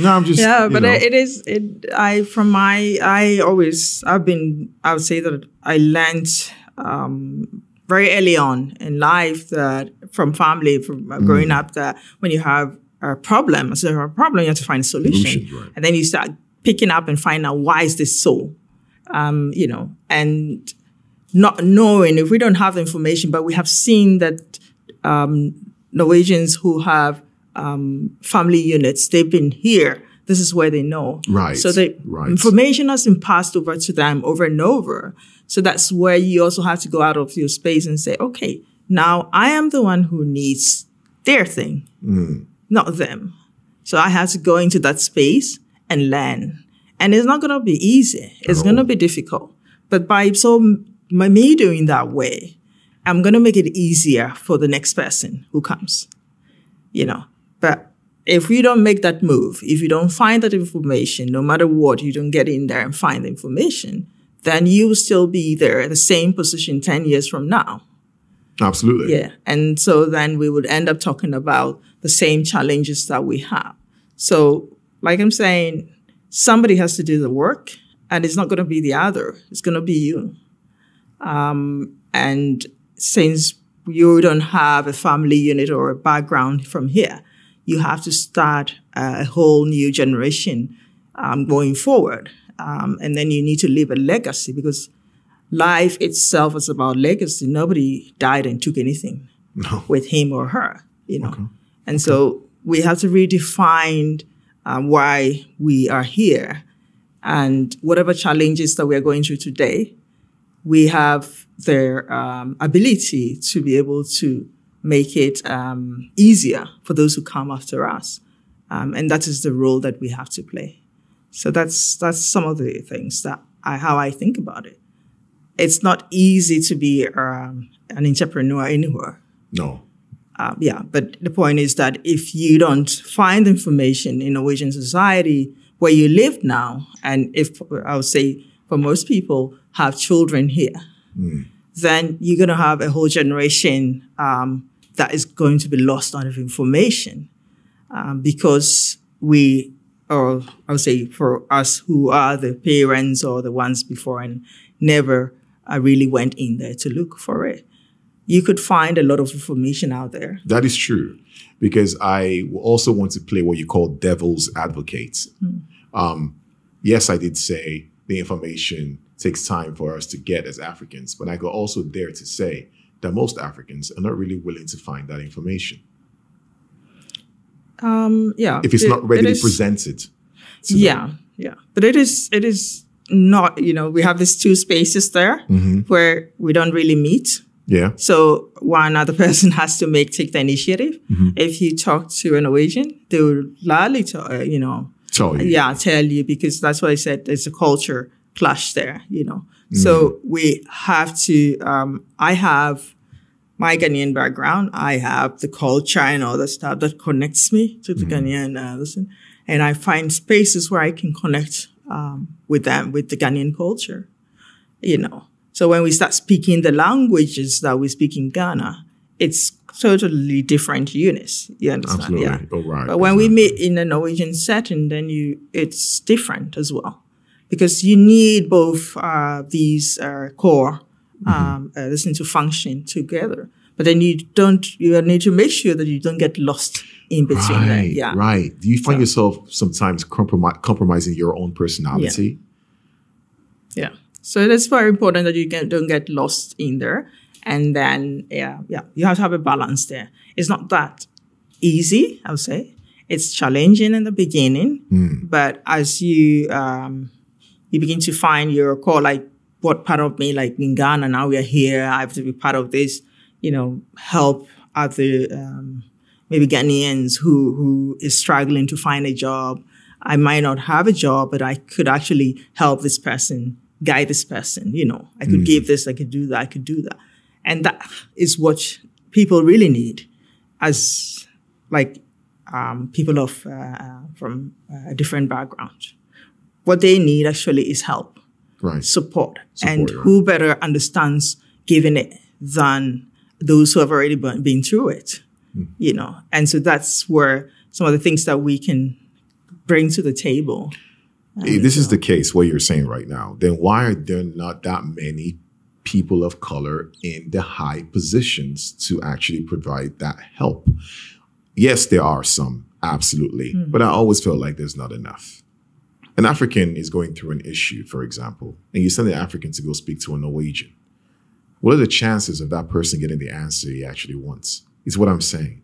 No, I'm just yeah but know. it is it i from my i always i've been i would say that i learned um very early on in life that from family from uh, growing Mm. up that when you have a problem so a problem you have to find a solution Solutions, right. and then you start picking up and find out why is this so um you know and not knowing if we don't have the information but we have seen that um norwegians who have um, family units. They've been here. This is where they know. Right, So the right. information has been passed over to them over and over. So that's where you also have to go out of your space and say, okay, now I am the one who needs their thing, Mm. not them. So I have to go into that space and learn. And it's not going to be easy. It's going to be difficult. But by so by me doing that way, I'm going to make it easier for the next person who comes you know. But if you don't make that move, if you don't find that information, no matter what, you don't get in there and find the information, then you will still be there at the same position 10 years from now. Absolutely. Yeah. And so then we would end up talking about the same challenges that we have. So, like I'm saying, somebody has to do the work, and it's not going to be the other, it's going to be you. Um, and since you don't have a family unit or a background from here, you have to start a whole new generation um, going forward. Um, and then you need to leave a legacy because life itself is about legacy. Nobody died and took anything No. with him or her, you know. And so we have to redefine um, why we are here and whatever challenges that we are going through today, we have the um, ability to be able to make it um, easier for those who come after us. Um, and that is the role that we have to play. So that's that's some of the things that I, how I think about it. It's not easy to be um, an entrepreneur anywhere. No. Uh, yeah, but the point is that if you don't find information in Norwegian society where you live now, and if I would say for most people have children here, then you're going to have a whole generation um, that is going to be lost out of information um, because we, or I would say for us who are the parents or the ones before and never uh, really went in there to look for it. You could find a lot of information out there. That is true. Because I also want to play what you call devil's advocate. Um, yes, I did say the information takes time for us to get as Africans, but I could also dare to say that most Africans are not really willing to find that information Um, yeah, if it's it- not it readily is- presented. to them. Yeah, yeah, but it is it is not. You know, we have these two spaces there Mm-hmm. where we don't really meet. Yeah. So one other person has to make take the initiative. Mm-hmm. If you talk to an Norwegian, they will gladly, to, uh, you know, Tell you. yeah, tell you because that's what I said. There's a culture clash there, you know. So we have to. Um, I have my Ghanaian background. I have the culture and all the stuff that connects me to the Ghanaian uh, listen, and I find spaces where I can connect um, with them with the Ghanaian culture, you know. So when we start speaking the languages that we speak in Ghana, it's totally different units. You understand? Absolutely. Yeah. Oh, right. But when we meet in a Norwegian setting, then you it's different as well, because you need both uh, these uh, core Mm-hmm. um, uh, listen to function together. but then you don't, you need to make sure that you don't get lost in between. Right, that. Yeah. Right. Do you find so, yourself sometimes compromi- compromising your own personality? Yeah. yeah. So it's very important that you get, don't get lost in there. And then, yeah, yeah, you have to have a balance there. It's not that easy, I would say. It's challenging in the beginning, mm. but as you um, you begin to find your core, like what part of me, like in Ghana, now we are here, I have to be part of this, you know, help other um, maybe Ghanaians who who is struggling to find a job. I might not have a job, but I could actually help this person, guide this person. You know, I could mm. give this, I could do that, I could do that, and that is what people really need, as like um, people of uh, from a different background. What they need actually is help, right? Support, Support and right. who better understands giving it than those who have already been through it, mm. you know. And so that's where some of the things that we can bring to the table. If this is the case, what you're saying right now, then why are there not that many people of color in the high positions to actually provide that help? Yes, there are some, absolutely. Mm. But I always feel like there's not enough. An African is going through an issue, for example, and you send an African to go speak to a Norwegian. What are the chances of that person getting the answer he actually wants? Is what I'm saying.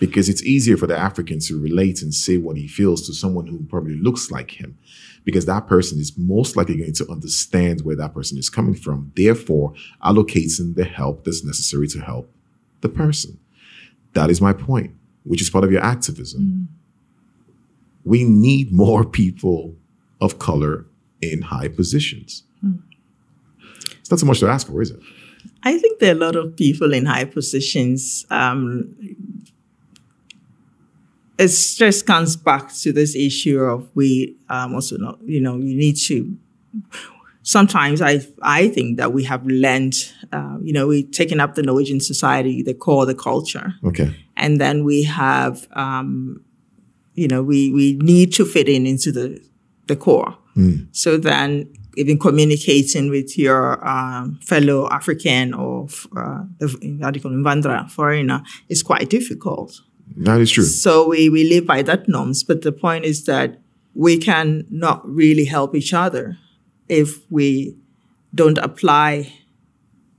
Because it's easier for the African to relate and say what he feels to someone who probably looks like him. Because that person is most likely going to understand where that person is coming from, therefore allocating the help that's necessary to help the person. That is my point which is part of your activism. Mm. We need more people of color in high positions. Mm. It's not so much to ask for, is it? I think there are a lot of people in high positions. Um, it just comes back to this issue of we um, also not, you know, you need to. Sometimes I I think that we have learned, uh, you know, we've taken up the Norwegian society, the core, the culture. Okay and then we have um, you know we we need to fit in into the the core mm. so then even communicating with your um, fellow African or uh, the radical invandra foreigner is quite difficult. That is true. So we, we live by that norms, but the point is that we can not really help each other if we don't apply,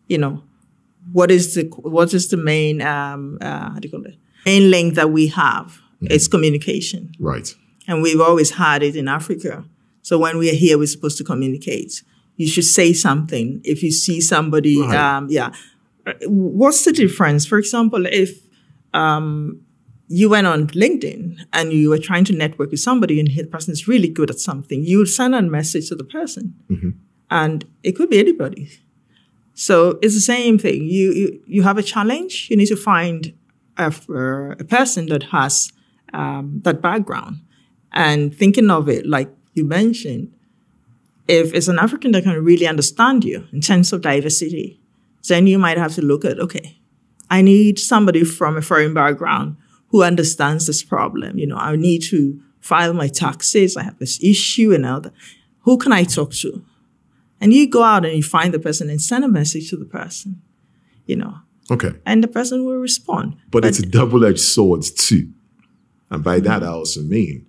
you know, what is the what is the main um, uh, how do you call it main link that we have? Mm-hmm. It's communication, right? And we've always had it in Africa. So when we are here, we're supposed to communicate. You should say something if you see somebody. Right. Um, yeah, what's the difference? For example, if um, you went on LinkedIn and you were trying to network with somebody and the person is really good at something, you would send a message to the person. Mm-hmm. And it could be anybody. So it's the same thing. You, you, you have a challenge. You need to find a, a person that has um, that background. And thinking of it, like you mentioned, if it's an African that can really understand you in terms of diversity, then you might have to look at, okay, I need somebody from a foreign background who understands this problem. You know, I need to file my taxes. I have this issue and all that. Who can I talk to? And you go out and you find the person and send a message to the person, you know. Okay. And the person will respond. But, but it's a double edged sword too. And by that, I also mean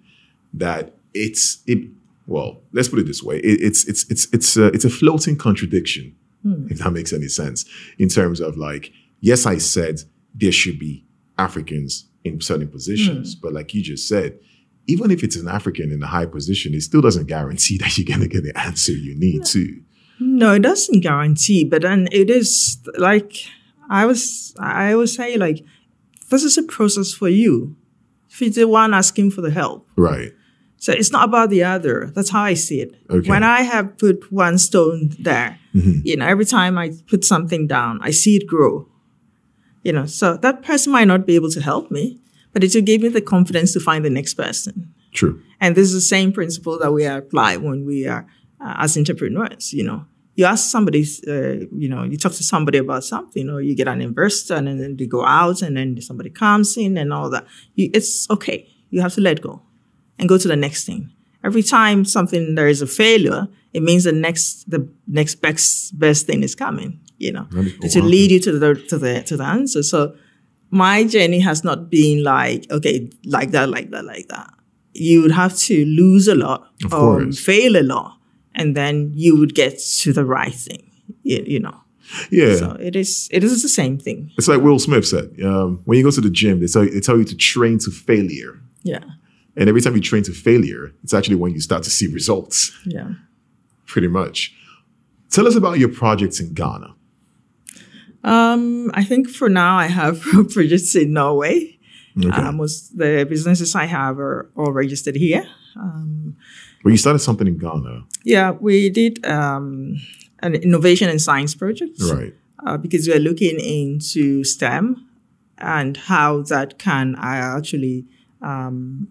that it's, it, well, let's put it this way. It, it's, it's, it's, it's a, it's a floating contradiction, mm. if that makes any sense, in terms of like, yes, I said there should be Africans in certain positions, mm. but like you just said, even if it's an African in a high position, it still doesn't guarantee that you're going to get the answer you need to. No, it doesn't guarantee, but then it is like I was, I always say like, this is a process for you. If you're the one asking for the help. Right. So it's not about the other. That's how I see it. Okay. When I have put one stone there, mm-hmm. you know, every time I put something down, I see it grow. You know, so that person might not be able to help me, but it will give me the confidence to find the next person. True. And this is the same principle that we apply when we are uh, as entrepreneurs. You know, you ask somebody, uh, you know, you talk to somebody about something, or you get an investor, and then they go out, and then somebody comes in, and all that. You, it's okay. You have to let go and go to the next thing. Every time something there is a failure, it means the next the next best best thing is coming. you know, is- to wow. lead you to the to the to the answer. So my journey has not been like okay, like that, like that, like that. You would have to lose a lot Of or course. fail a lot, and then you would get to the right thing. You, you know, Yeah. so it is it is the same thing. It's like Will Smith said. Um, when you go to the gym, they tell you, they tell you to train to failure. Yeah, And every time you train to failure, it's actually when you start to see results, yeah. pretty much. Tell us about your projects in Ghana. Um, I think for now I have projects in Norway. Okay. Uh, most the businesses I have are all registered here. well, you started something in Ghana. Yeah, we did um, an innovation and science project Right. uh, because we're looking into STEM and how that can uh, actually um,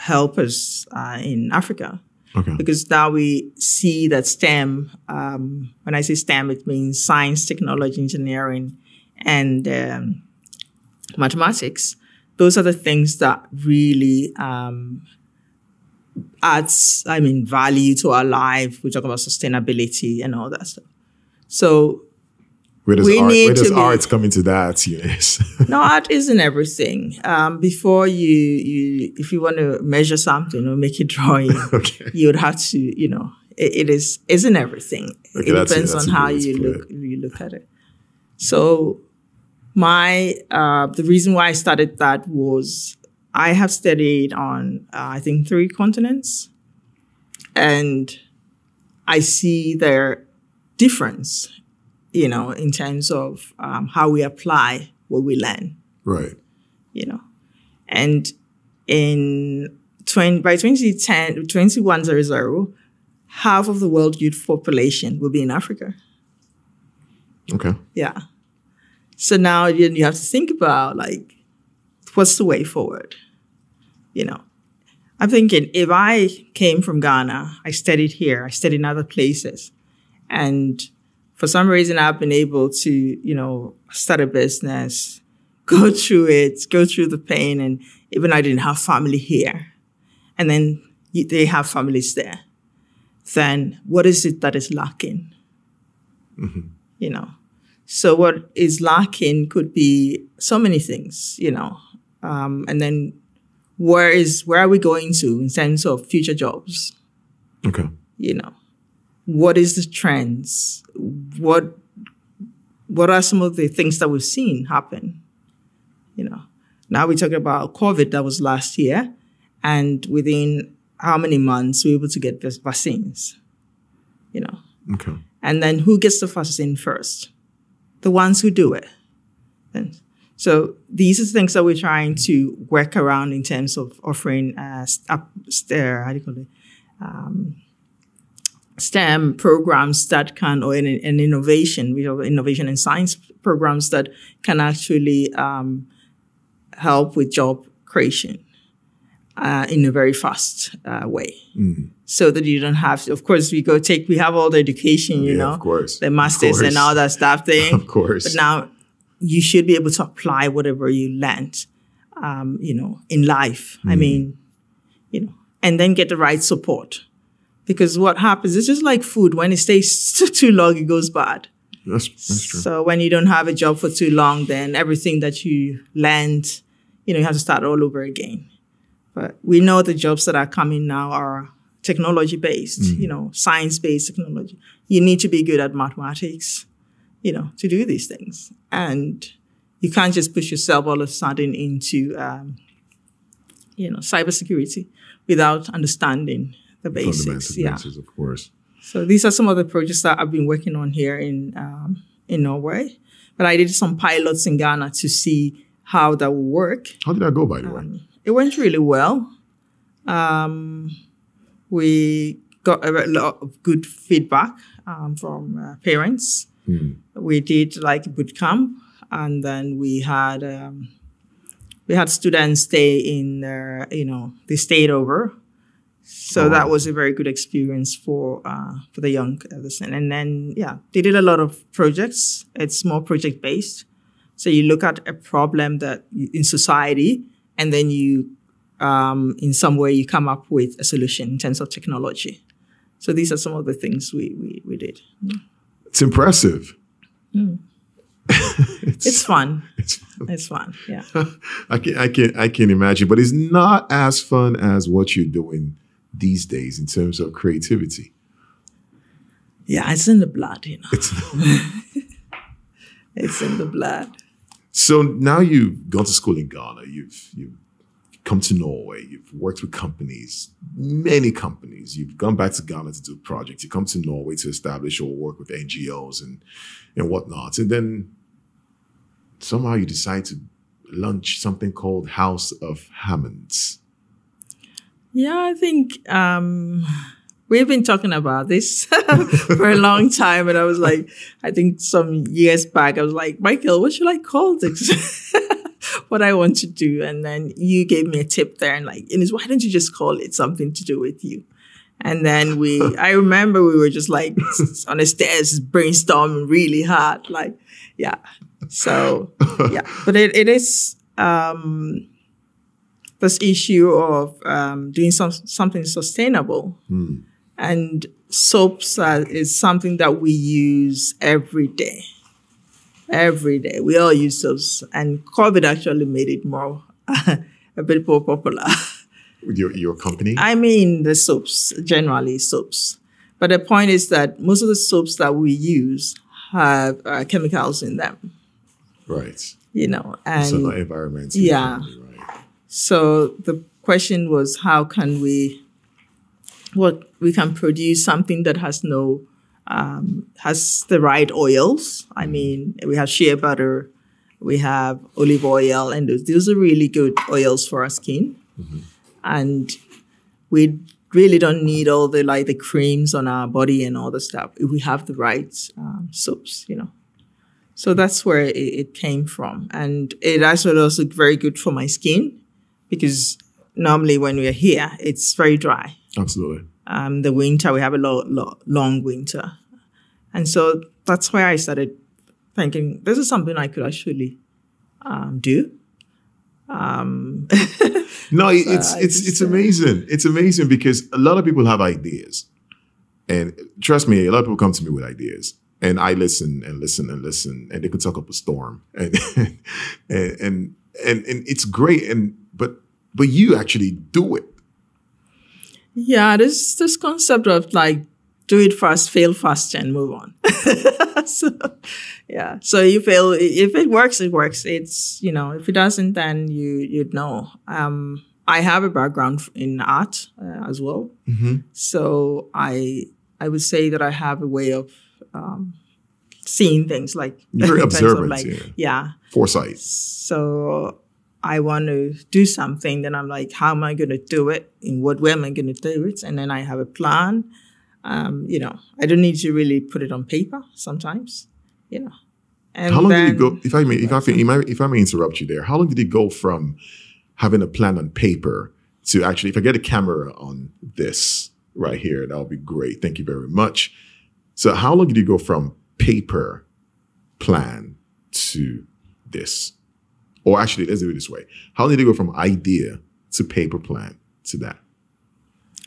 help us uh, in Africa. Okay. Because now we see that STEM, um, when I say STEM, it means science, technology, engineering, and um, mathematics. Those are the things that really um, adds, I mean, value to our life. We talk about sustainability and all that stuff. So Where does, We art, need where does art come into that, Eunice? no, art isn't everything. Um, before you, you, if you want to measure something or make a drawing, okay. you would have to, you know, it, it is isn't everything. Okay, it depends on how good way to you look you look at it. So my uh, the reason why I started that was I have studied on uh, I think three continents, and I see their difference, you know, in terms of um, how we apply what we learn Right. you know. And in 20, by 2010, 2100, half of the world youth population will be in Africa. Okay. Yeah. So now you, you have to think about like, what's the way forward? You know, I'm thinking if I came from Ghana, I studied here, I studied in other places, and for some reason I've been able to, you know, start a business, go through it, go through the pain, and even I didn't have family here, and then they have families there, then what is it that is lacking? You know, so what is lacking could be so many things, you know, um, and then where is where are we going to in terms of future jobs? Okay. You know, what is the trends? What what are some of the things that we've seen happen? You know, now we're talking about COVID that was last year, and within how many months we were able to get vac- vaccines? You know, Okay. and then who gets the vaccine first? The ones who do it. And so these are things that we're trying to work around in terms of offering uh, st- up, st- uh, how do you call it? Um, STEM programs that can, or an, an innovation, we have innovation and science programs that can actually um, help with job creation uh, in a very fast uh, way. So that you don't have to, of course, we go take, we have all the education, you Yeah, know, of course. the masters and all that stuff thing. Of course. But now you should be able to apply whatever you learned, um, you know, in life. I mean, you know, and then get the right support. Because what happens, it's just like food. When it stays too long, it goes bad. That's, that's true. So when you don't have a job for too long, then everything that you learned, you know, you have to start all over again. But we know the jobs that are coming now are technology based, you know, science based technology. You need to be good at mathematics, you know, to do these things. And you can't just push yourself all of a sudden into, um, you know, cybersecurity without understanding the basics. Fundamental Yeah. basis, of course. So these are some of the projects that I've been working on here in um, in Norway. But I did some pilots in Ghana to see how that would work. How did that go, by the way? It went really well. Um, we got a lot of good feedback um, from uh, parents. We did like boot camp, and then we had um, we had students stay in there. You know, they stayed over, so Oh, that was a very good experience for uh, for the young person. And then yeah, they did a lot of projects. It's more project based. So you look at a problem that in society, and then you, um, in some way, you come up with a solution in terms of technology. So these are some of the things we we, we did. It's impressive. it's, it's, fun. It's fun. It's fun. Yeah. I can I can I can imagine, but it's not as fun as what you're doing these days in terms of creativity. Yeah, it's in the blood, you know. It's, it's in the blood. So now you've gone to school in Ghana. You've you've come to Norway. You've worked with companies, many companies. You've gone back to Ghana to do projects. You come to Norway to establish or work with NGOs and and whatnot. And then somehow you decide to launch something called House of Hammonds. Yeah, I think um, we've been talking about this for a long time. And I was like, I think some years back, I was like, Michael, what should I call this? what I want to do. And then you gave me a tip there and like, and why don't you just call it something to do with you? And then we, I remember we were just like on the stairs brainstorming really hard. Like, yeah. So, yeah. But it, it is, um, this issue of um, doing some, something sustainable. Mm. And soaps uh, is something that we use every day. Every day. We all use soaps. And COVID actually made it more, a bit more popular. Your, your company? I mean, the soaps, generally soaps. But the point is that most of the soaps that we use have uh, chemicals in them. Right. You know, and so not environmental. Yeah. Right. So the question was, how can we what we can produce something that has no um, has the right oils. I mm-hmm. mean, we have shea butter, we have olive oil, and those, those are really good oils for our skin. Mm-hmm. And we really don't need all the like the creams on our body and all the stuff if we have the right um, soaps, you know. So that's where it, it came from, and it actually also very good for my skin because normally when we're here, it's very dry. Absolutely. Um, the winter, we have a lo- lo- long winter. And so that's why I started thinking this is something I could actually um, do. Um, no, it's it's it's amazing. It's amazing because a lot of people have ideas, and trust me, a lot of people come to me with ideas, and I listen and listen and listen, and they can talk up a storm, and and and and, and it's great, and but but you actually do it. Yeah, this this concept of like do it fast, fail fast, and move on. so, yeah. So you fail if it works, it works. It's you know if it doesn't, then you you'd know. Um, I have a background in art uh, as well, mm-hmm. so I I would say that I have a way of um, seeing things like very observant, like, yeah. yeah, foresight. So I want to do something, then I'm like, how am I going to do it? In what way am I going to do it? And then I have a plan. Um, you know, I don't need to really put it on paper sometimes, you know. And how long did it go? If I may, if I, may, if I may interrupt you there, how long did it go from having a plan on paper to actually, if I get a camera on this right here, that would be great. Thank you very much. So, how long did you go from paper plan to this? Or actually, let's do it this way. How did it go from idea to paper plan to that?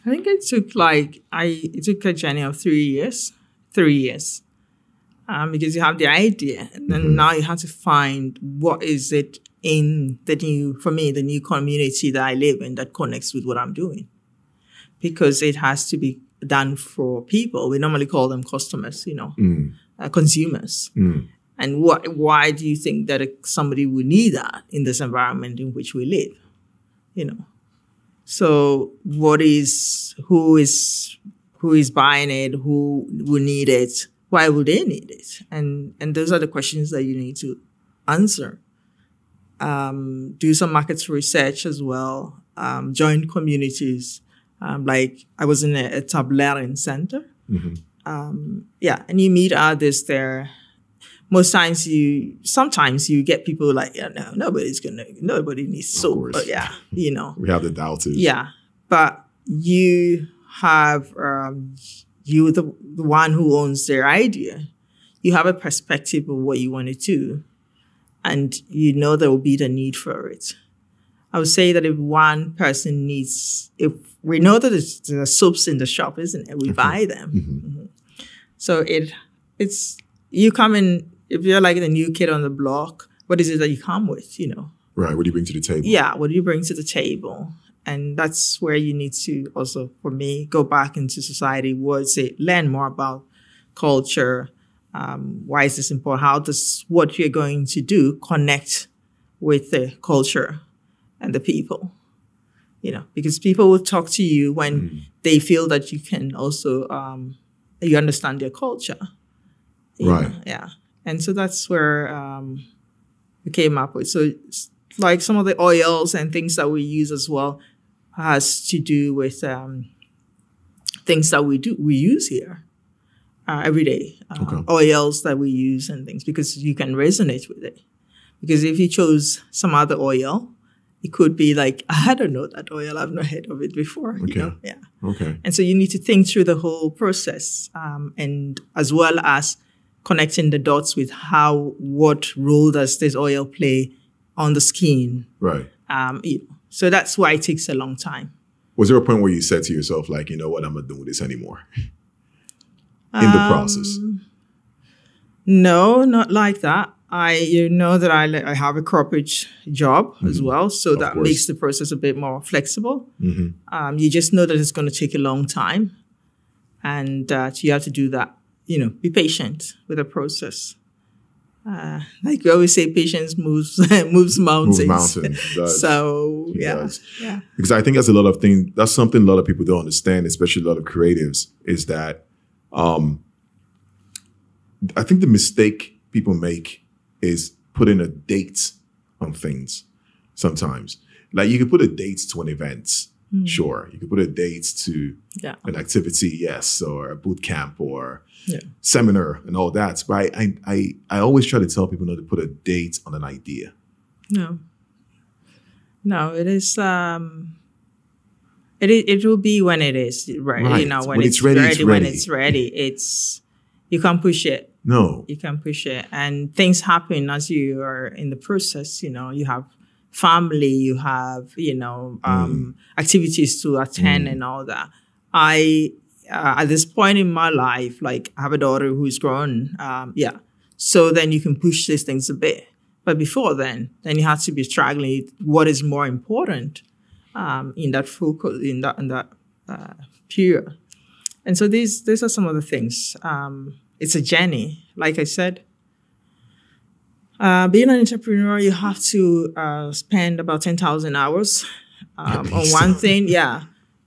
I think it took like I it took a journey of three years. Three years. Um, because you have the idea and then mm-hmm. now you have to find what is it in the new for me, the new community that I live in that connects with what I'm doing. Because it has to be done for people. We normally call them customers, you know, mm. uh, consumers. Mm. And what, why do you think that somebody would need that in this environment in which we live? You know. So what is who is who is buying it? Who will need it? Why would they need it? And and those are the questions that you need to answer. Um, do some market research as well. Um, join communities. Um, like I was in a, a Tablerin center. Mm-hmm. Um, yeah, and you meet others there most times you sometimes you get people like yeah, no nobody's gonna nobody needs soap but yeah you know we have the doubters yeah but you have um, you the, the one who owns their idea you have a perspective of what you want to do and you know there will be the need for it i would say that if one person needs if we know that there's soaps in the shop isn't it we mm-hmm. buy them mm-hmm. Mm-hmm. so it it's you come in if you're like the new kid on the block, what is it that you come with? You know. Right. What do you bring to the table? Yeah. What do you bring to the table? And that's where you need to also, for me, go back into society. What's it? Learn more about culture. Um, why is this important? How does what you're going to do connect with the culture and the people? You know, because people will talk to you when mm. they feel that you can also um, you understand their culture. Right. Know? Yeah. And so that's where um, we came up with. So like some of the oils and things that we use as well has to do with um, things that we do we use here uh, every day uh, okay. oils that we use and things because you can resonate with it because if you chose some other oil it could be like i don't know that oil i've not heard of it before okay. you know yeah okay and so you need to think through the whole process um, and as well as connecting the dots with how what role does this oil play on the skin right um, you know, so that's why it takes a long time. Was there a point where you said to yourself, like, you know what, I'm not doing this anymore in the um, process? No, not like that. I you know that I I have a corporate job mm-hmm. as well, so of that course. makes the process a bit more flexible. Mm-hmm. Um, you just know that it's going to take a long time, and uh, you have to do that. You know, be patient with the process. Uh, like we always say, patience moves moves mountains. Moves mountains. so yeah, yeah. Because I think that's a lot of things. That's something a lot of people don't understand, especially a lot of creatives, is that um, I think the mistake people make is putting a date on things. Sometimes, like you could put a date to an event. Mm. Sure, you could put a date to yeah. an activity, yes, or a boot camp or yeah. seminar and all that. But I, I, I always try to tell people not to put a date on an idea. No. No, it is. Um, it it will be when it is right. right. You know when, when it's, it's, ready, ready, it's ready. When it's ready, it's you can't push it. No, you can push it, and things happen as you are in the process. You know, you have family, you have you know um, mm. activities to attend, mm. and all that. I uh, at this point in my life, like I have a daughter who's grown. Um, yeah. So then you can push these things a bit. But before then, then you have to be struggling what is more important um, in that focus, in that, in that uh, period. And so these, these are some of the things. Um, it's a journey. Like I said, uh, being an entrepreneur, you have to uh, spend about 10,000 hours um, on one thing. Yeah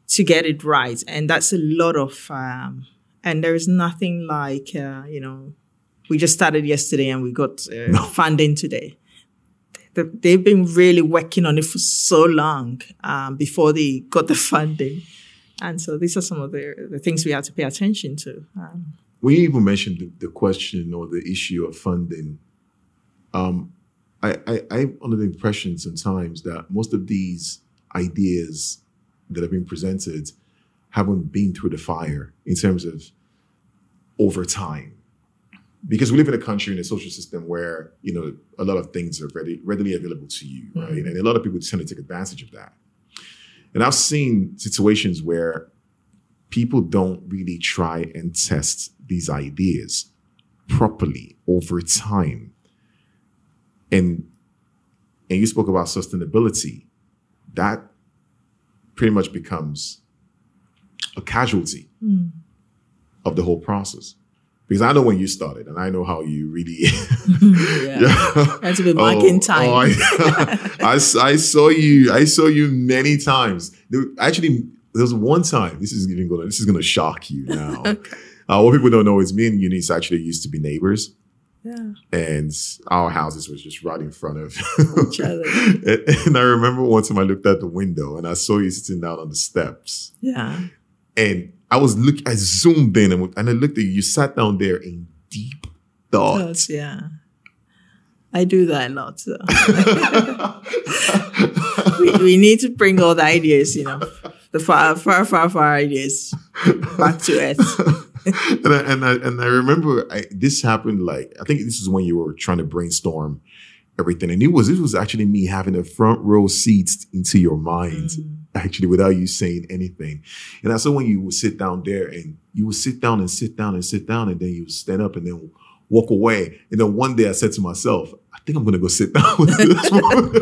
to get it right. And that's a lot of, um, and there's nothing like, uh, you know, we just started yesterday and we got uh, no. funding today. They've been really working on it for so long um, before they got the funding. And so these are some of the, the things we have to pay attention to. Um, we even mentioned the, the, question or the issue of funding. Um, I, I, I'm under the impression sometimes that most of these ideas that have been presented haven't been through the fire in terms of over time. Because we live in a country in a social system where, you know, a lot of things are ready, readily available to you, right? Mm-hmm. And a lot of people tend to take advantage of that. And I've seen situations where people don't really try and test these ideas properly over time. And and you spoke about sustainability. That pretty much becomes a casualty mm. of the whole process. Because I know when you started, and I know how you really. yeah, yeah. that's bit marking oh, time. Oh, I, I, I, saw you. I saw you many times. There, actually, there was one time. This is even going. This is going to shock you now. okay. uh, what people don't know is me and Eunice actually used to be neighbors. Yeah. And our houses was just right in front of each other. and, and, I remember one time I looked out the window and I saw you sitting down on the steps. Yeah. And I was look I zoomed in and, and I looked at you. You sat down there in deep thought. Thoughts, yeah. I do that a lot. So. we, we need to bring all the ideas, you know, the far, far, far, far ideas back to earth. and I, and I and I remember I, this happened like I think this is when you were trying to brainstorm everything, and it was this was actually me having a front row seats into your mind, mm-hmm. actually without you saying anything. And I saw when you would sit down there, and you would sit down and sit down and sit down, and then you would stand up, and then walk away. And then one day I said to myself, I think I'm going to go sit down with this one.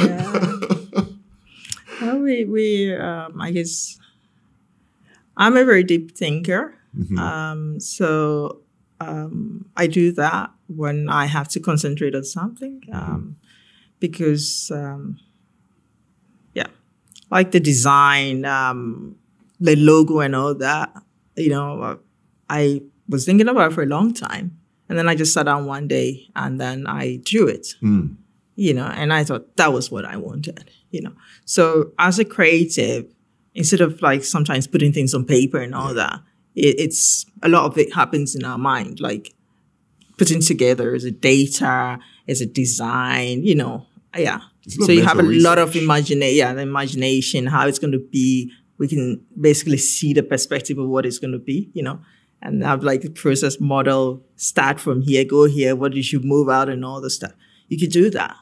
yeah. Well, we, we um, I guess, I'm a very deep thinker. Mm-hmm. Um, so um, I do that when I have to concentrate on something um, because, um, yeah, like the design, um, the logo, and all that. You know, uh, I was thinking about it for a long time, and then I just sat down one day and then I drew it. Mm. You know, and I thought that was what I wanted. You know, so as a creative, instead of like sometimes putting things on paper and all that, it, it's a lot of it happens in our mind, like putting together as a data, as a design, you know, yeah. It's a lot So you have a mental lot of research. imagination, yeah, the imagination, how it's going to be. We can basically see the perspective of what it's going to be, you know, and have like the process model start from here, go here, what you should move out, and all the stuff. You could do that.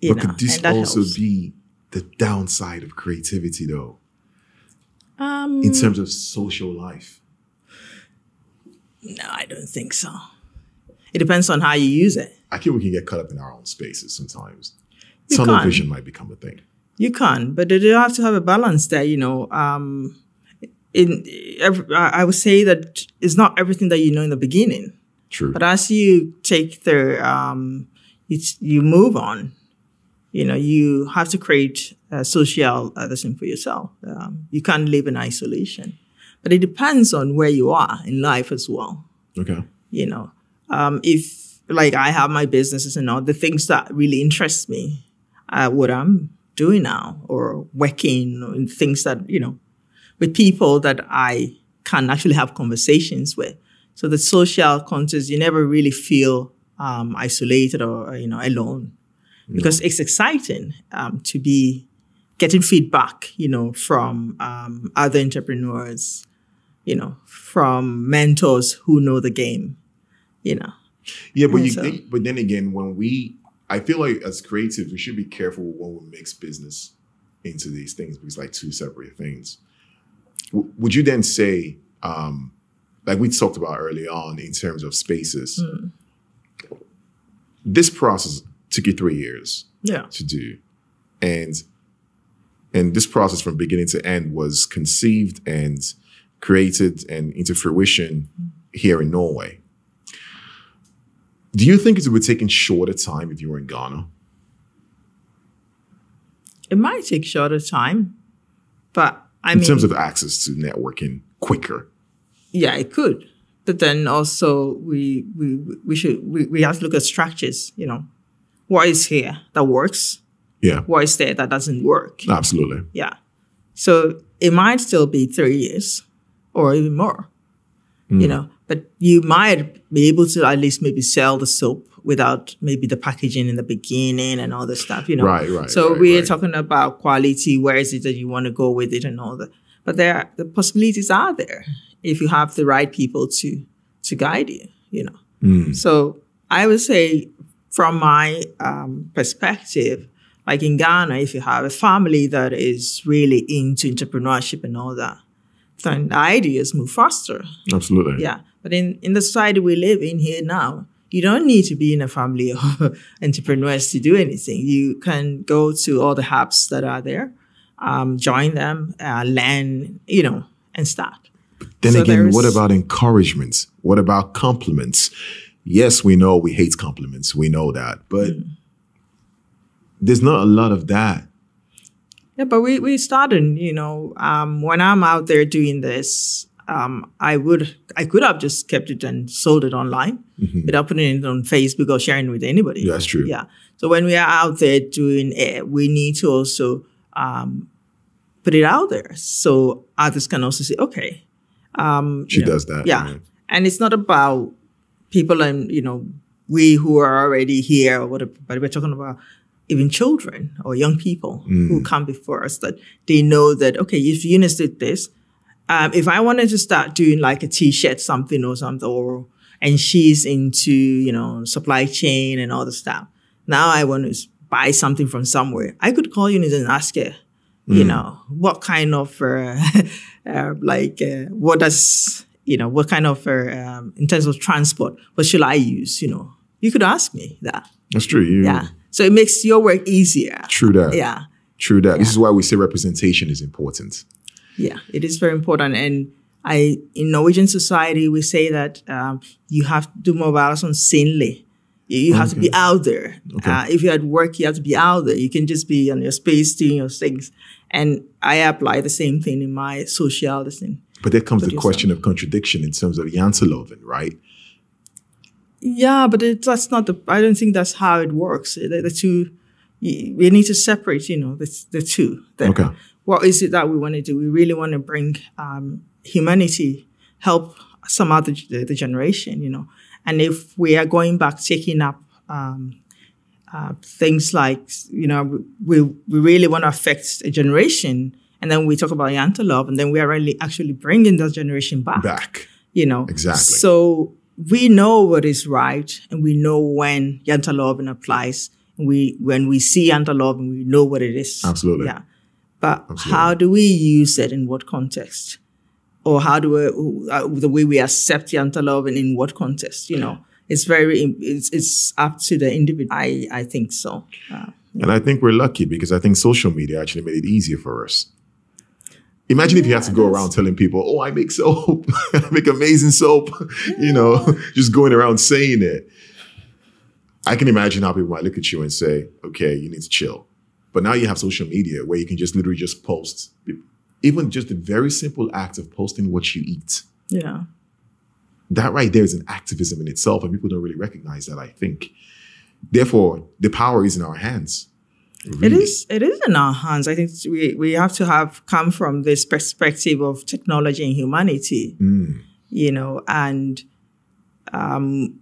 You but know, could this also helps. be the downside of creativity, though, Um, in terms of social life? no, I don't think so. It depends on how you use it. I think we can get caught up in our own spaces sometimes. You Tunnel can. vision might become a thing. You can, but you have to have a balance there. You know, um, in every, I I would say that it's not everything that you know in the beginning, True. but as you take the um, you, you move on. You know, you have to create a social uh, this for yourself. Um, you can't live in isolation, but it depends on where you are in life as well okay. you know um, if like i have my businesses and all the things that really interest me uh, what i'm doing now or working in things that you know with people that i can actually have conversations with so the social context you never really feel um, isolated or you know alone because it's exciting um, to be getting feedback you know from um, other entrepreneurs you know, from mentors who know the game, you know. Yeah, but And you so- think, but then again, when we, I feel like as creatives, we should be careful when we mix business into these things because like two separate things. W- would you then say, um, like we talked about early on in terms of spaces, Hmm. this process took you three years Yeah. to do, and and this process from beginning to end was conceived and created and into fruition here in Norway. Do you think it would have taken shorter time if you were in Ghana? It might take shorter time, but I In mean, terms of access to networking quicker. yeah, it could. But then also we we we should we, we have to look at structures, you know. What is here that works? Yeah, What is there that doesn't work? absolutely. Yeah. So it might still be three years or even more, Hmm. you know, but you might be able to at least maybe sell the soap without maybe the packaging in the beginning and all the stuff, you know. Right, right, So right, we're right. talking about quality. Where is it that you want to go with it and all that? But there, the possibilities are there if you have the right people to to guide you, you know. Mm. So I would say, from my um, perspective, like in Ghana, if you have a family that is really into entrepreneurship and all that, then the ideas move faster. Absolutely. Yeah. But in, in the society we live in here now, you don't need to be in a family of entrepreneurs to do anything. You can go to all the hubs that are there, um, join them, uh, learn, you know, and start. Then So again, what about encouragement? What about compliments? Yes, we know we hate compliments. We know that. But Hmm. there's not a lot of that. Yeah, but we, we started, you know, um, when I'm out there doing this, um, I would, I could have just kept it and sold it online without putting it on Facebook or sharing it with anybody. Yeah, that's true. Yeah. So when we are out there doing it, we need to also, um, put it out there so others can also say, okay, um, She you know, does that. yeah. right? And it's not about people and, you know, we who are already here or whatever, but we're talking about even children or young people who come before us that they know that, okay, if Eunice did this, um, if I wanted to start doing like a t-shirt something or something, or, and she's into, you know, supply chain and all the stuff. Now I want to buy something from somewhere. I could call Eunice and ask her, you know, what kind of, uh, uh, like, uh, what does you know, what kind of, uh, um, in terms of transport, what should I use? You know, you could ask me that. That's true. You, Yeah. So it makes your work easier. True that. Yeah. True that. This is why we say representation is important. Yeah. It is very important. And I, in Norwegian society, we say that um, you have to do more on synlig. You you have to be out there. Uh, if you're at work, you have to be out there. You can just be on your space doing your things. And I apply the same thing in my social thing. But there comes the question of contradiction in terms of Janteloven, right? Yeah, but it, that's not the. I don't think that's how it works. The, the two, we need to separate. You know, the the two. There. Okay. What is it that we want to do? We really want to bring um, humanity, help some other the, the generation. You know, and if we are going back, taking up um, uh, things like you know, we we really want to affect a generation, and then we talk about Janteloven, and then we are really actually bringing that generation back Back. you know. Exactly. So we know what is right, and we know when Janteloven applies. We when we see Janteloven, we know what it is. Absolutely. Yeah. But how do we use it in what context? Or how do we, uh, the way we accept Janteloven in what context? You know, it's very, it's, it's up to the individual. I, I think so. Uh, And I think we're lucky because I think social media actually made it easier for us. Imagine if you had to go around telling people, "Oh, I make soap, I make amazing soap," you know, just going around saying it. I can imagine how people might look at you and say, "Okay, you need to chill." But now you have social media where you can just literally just post, even just the very simple act of posting what you eat. yeah. That right there is an activism in itself, and people don't really recognize that. I think, therefore, the power is in our hands. It Really. is. It is in our hands. I think we we have to have come from this perspective of technology and humanity. You know, and um,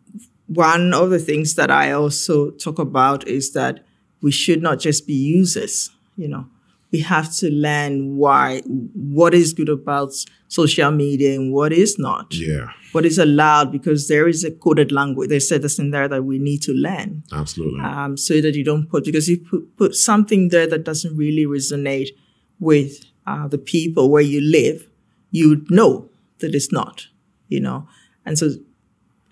one of the things that I also talk about is that we should not just be users. You know, we have to learn why what is good about social media and what is not. Yeah, What is allowed because there is a coded language. They said this in there that we need to learn absolutely. um, so that you don't put because you put, put something there that doesn't really resonate with uh, the people where you live, you know that it's not, you know, and so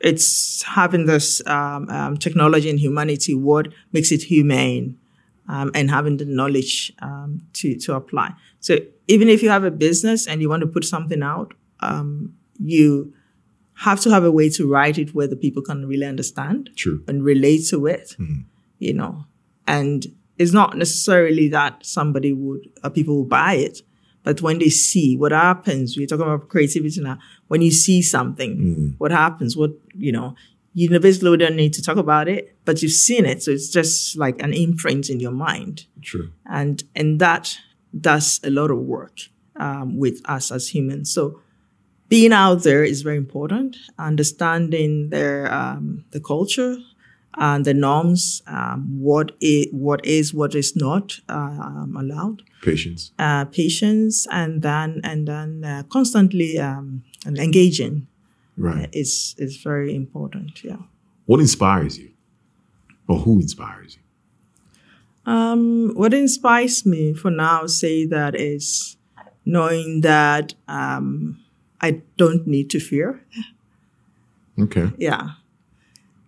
it's having this um, um, technology and humanity what makes it humane um, and having the knowledge um, to to apply. So even if you have a business and you want to put something out, um, you have to have a way to write it where the people can really understand True. and relate to it, you know. And it's not necessarily that somebody would, uh, people will buy it, but when they see what happens, we're talking about creativity now. When you see something, what happens? What you know, you basically don't need to talk about it, but you've seen it, so it's just like an imprint in your mind, True. and and that does a lot of work um, with us as humans. So being out there is very important. Understanding their um, the culture and the norms, um, what is what is what is not um, allowed, Patience. uh, patience, and then and then uh, constantly um, and engaging Right. is is very important. Yeah. What inspires you? Or who inspires you? Um, what inspires me for now, say that is knowing that um, I don't need to fear. Okay. Yeah.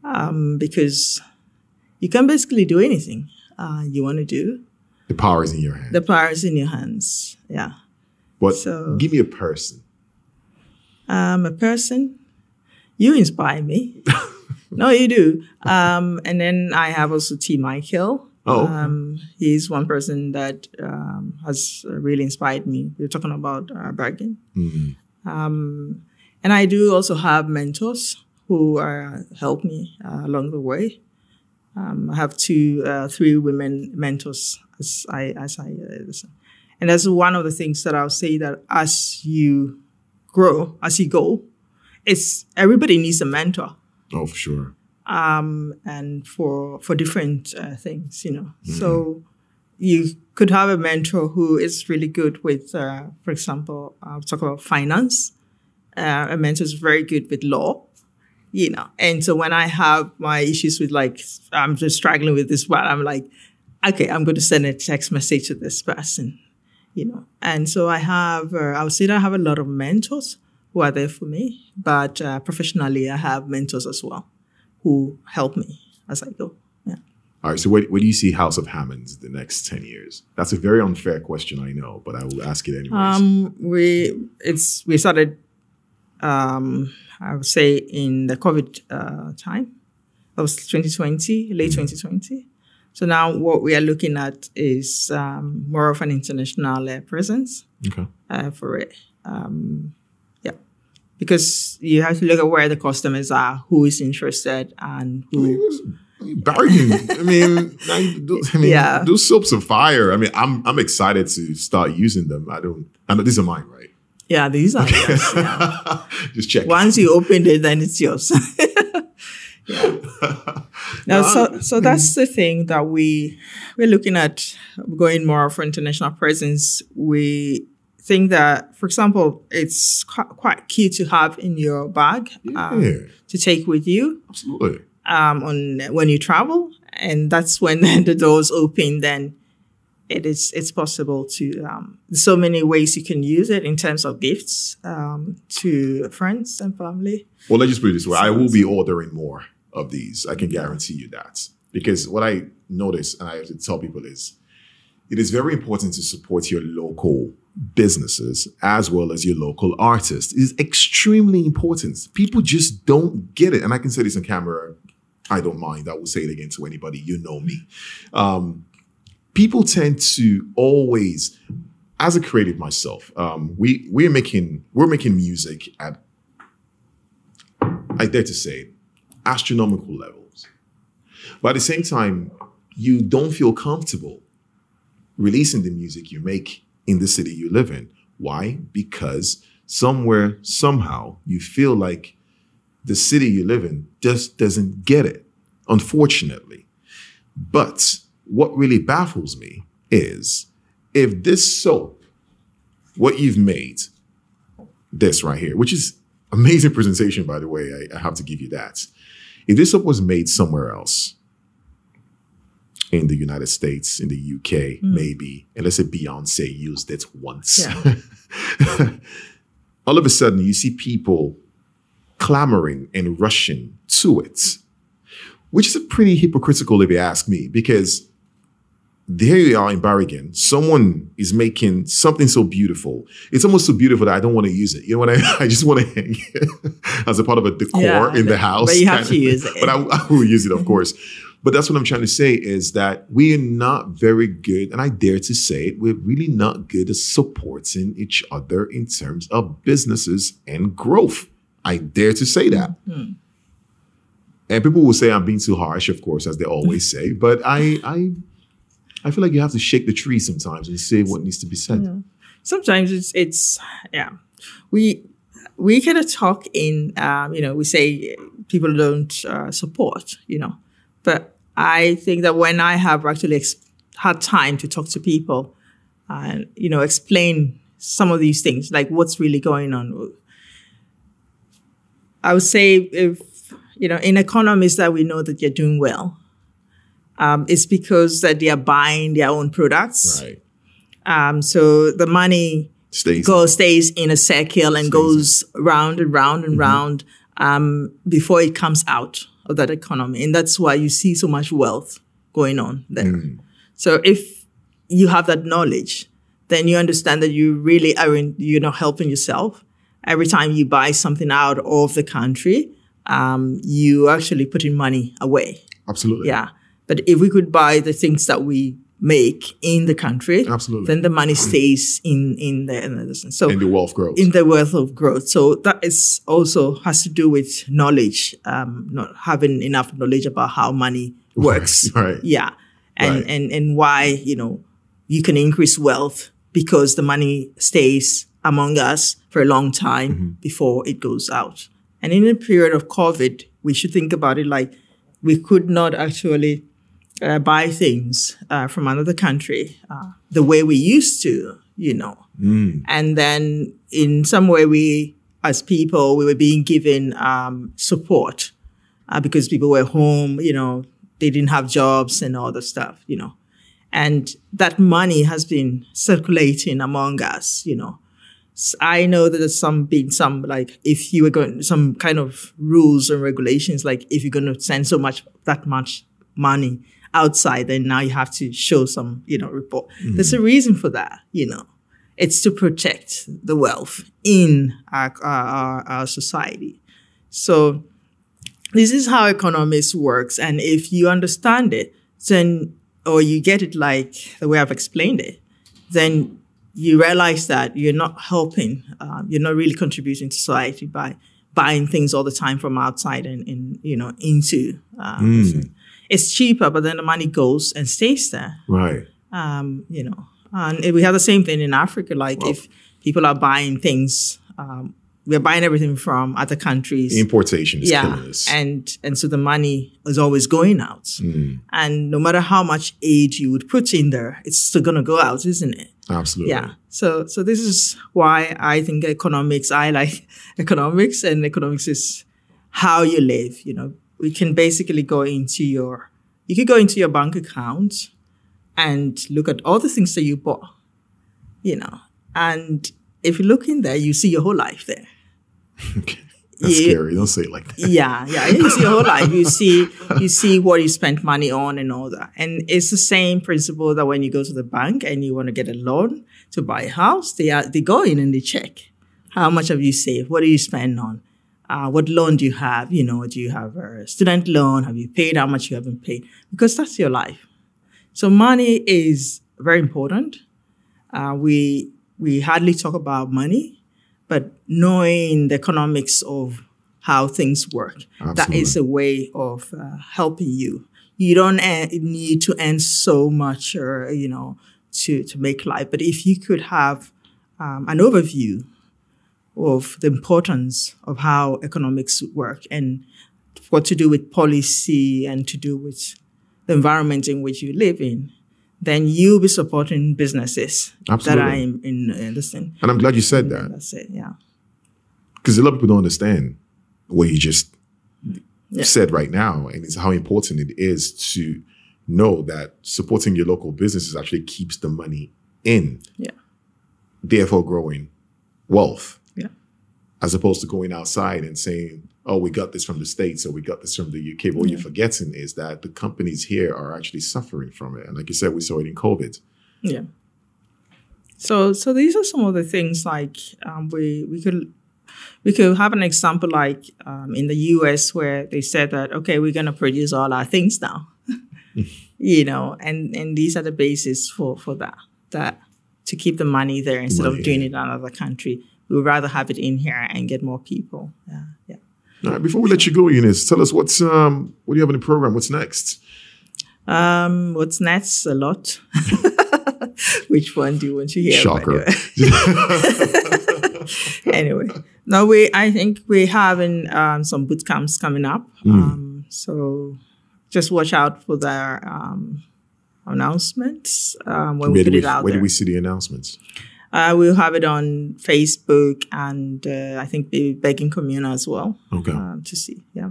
Um, because you can basically do anything uh, you want to do. The power is in your hands. The power is in your hands. Yeah. but so- give me a person. Um, a person, you inspire me. no, you do. Um, and then I have also T. Michael. Oh, okay. Um, he's one person that um, has really inspired me. Are talking about uh, Bergen. Mhm. Um, and I do also have mentors who uh, help me uh, along the way. Um, I have two, uh, three women mentors as I, as I, uh, listen. and that's one of the things that I'll say that as you grow, as you go, it's everybody needs a mentor Oh, for sure. um, and for for different uh, things, you know. So you could have a mentor who is really good with, uh, for example, I'll talk about finance. Uh, a mentor is very good with law, you know. And so when I have my issues with like, I'm just struggling with this one, I'm like, okay, I'm going to send a text message to this person, you know. And so I have, uh, I would say that I have a lot of mentors who are there for me, but uh, professionally, I have mentors as well who help me as I go. All right. So, where, where do you see House of Hammonds the next ten years? That's a very unfair question, I know, but I will ask it anyways. Um, we it's we started. Um, I would say in the COVID uh, time, that was 2020, late 2020. So now what we are looking at is um, more of an international uh, presence okay. uh, for it. Um, yeah, because you have to look at where the customers are, who is interested, and who. Bargain. I mean, I mean, Yeah. those soaps are fire. I mean, I'm I'm excited to start using them. I don't. I know these are mine, right? Yeah, these are yours. Yeah. Just check. Once you open it, then it's yours. yeah. No, so so that's the thing that we we're looking at going more for international presence. We think that, for example, it's quite, quite key to have in your bag um, Yeah, to take with you absolutely. Um, on when you travel, and that's when the doors open. Then it is it's possible to um, so many ways you can use it in terms of gifts um, to friends and family. Well, let's just put it this way: I will be ordering more of these. I can guarantee you that because what I notice, and I have to tell people is, it is very important to support your local businesses as well as your local artists. It is extremely important. People just don't get it, and I can say this on camera. I don't mind. I will say it again to anybody. You know me. Um, people tend to always, as a creative myself, um, we we're making we're making music at I dare to say astronomical levels. But at the same time, you don't feel comfortable releasing the music you make in the city you live in. Why? Because somewhere, somehow, you feel like the city you live in just doesn't get it, unfortunately. But what really baffles me is if this soap, what you've made, this right here, which is amazing presentation, by the way, I, I have to give you that. If this soap was made somewhere else, in the United States, in the UK, hmm. maybe, and let's say Beyonce used it once. All of a sudden, you see people clamoring and rushing to it, which is a pretty hypocritical if you ask me, because there you are in Bergen. Someone is making something so beautiful. It's almost so beautiful that I don't want to use it. You know what I? I just want to hang it as a part of a decor Yeah, in the house. but you have to of- use it. But I, I will use it, of course. But that's what I'm trying to say is that we are not very good, and I dare to say it, we're really not good at supporting each other in terms of businesses and growth. I dare to say that. Hmm. And people will say I'm being too harsh, of course, as they always say. But I, I, I feel like you have to shake the tree sometimes and say what needs to be said. sometimes it's it's yeah we we kind of talk in um, you know we say people don't uh, support you know but i think that when i have actually ex- had time to talk to people and you know explain some of these things like what's really going on i would say if you know in economies that we know that they're doing well um, it's because that they are buying their own products Right. um, so the money Stays. goes stays in a circle and goes round and round and round um, before it comes out of that economy, and that's why you see so much wealth going on there. So if you have that knowledge, then you understand that you really are in, you're not helping yourself. Every time you buy something out of the country, um, you actually putting money away. Absolutely. Yeah. But if we could buy the things that we make in the country, Absolutely. then the money stays in in the, in the so And the wealth grows. in the wealth of growth. So that is also has to do with knowledge, um, not having enough knowledge about how money works. Right. Yeah. And Right. and and why, you know, you can increase wealth because the money stays among us for a long time Mm-hmm. before it goes out. And in a period of COVID, we should think about it like we could not actually uh, buy things uh, from another country uh, the way we used to, you know. And then in some way, we, as people, we were being given um, support uh, because people were home, you know, they didn't have jobs and all the stuff, you know. And that money has been circulating among us, you know. I know that there's some been some like if you were going some kind of rules and regulations like if you're going to send so much that much money outside, then now you have to show some you know report. Mm-hmm. There's a reason for that, you know. It's to protect the wealth in our, our, our society. So this is how economics works, and if you understand it, then or you get it like the way I've explained it, then you realize that you're not helping, um, you're not really contributing to society by buying things all the time from outside and, and you know into. Um, mm. It's cheaper, but then the money goes and stays there. Right. Um, you know, and we have the same thing in Africa. Like well, if people are buying things um, we're buying everything from other countries. Importation is yeah, and and so the money is always going out. Mm. And no matter how much aid you would put in there, it's still going to go out, isn't it? Absolutely. Yeah. So so this is why I think economics. I like economics, and economics is how you live. You know, we can basically go into your you could go into your bank account and look at all the things that you bought. You know, and if you look in there, you see your whole life there. Okay. That's scary. Don't say it like that. Yeah, yeah. You see your whole life. You see, you see what you spent money on and all that. And it's the same principle that when you go to the bank and you want to get a loan to buy a house, they are, they go in and they check how much have you saved, what do you spend on, uh, what loan do you have? You know, do you have a student loan? Have you paid how much you haven't paid? Because that's your life. So money is very important. Uh, we we hardly talk about money, but knowing the economics of how things work, Absolutely. that is a way of uh, helping you. You don't uh, need to earn so much or, you know, to, to make life. But if you could have um, an overview of the importance of how economics work and what to do with policy and to do with the environment in which you live in, then you'll be supporting businesses Absolutely. that are in, in uh, listen. And I'm glad you said that. That's it, yeah. Because a lot of people don't understand what you just yeah. said right now, and it's how important it is to know that supporting your local businesses actually keeps the money in. Yeah. Therefore, growing wealth. Yeah. As opposed to going outside and saying, oh, we got this from the States or we got this from the UK. What yeah. you're forgetting is that the companies here are actually suffering from it. And like you said, we saw it in COVID. Yeah. So so these are some of the things like um, we we could we could have an example like um, in the US where they said that okay we're going to produce all our things now, you know, and and these are the basis for for that that to keep the money there instead of doing it in another country. We would rather have it in here and get more people. Yeah, yeah. All right, before we let you go, Eunice, tell us what's um, what do you have in the program? What's next? Um, what's next? A lot. Which one do you want to hear? Shocker. anyway, no, we. I think we're having um, some boot camps coming up. Mm. Um, so just watch out for their um, announcements um, when where we put we, it out Where there. do we see the announcements? Uh, we'll have it on Facebook and uh, I think the Bergen Commune as well. Okay. Uh, to see, yeah.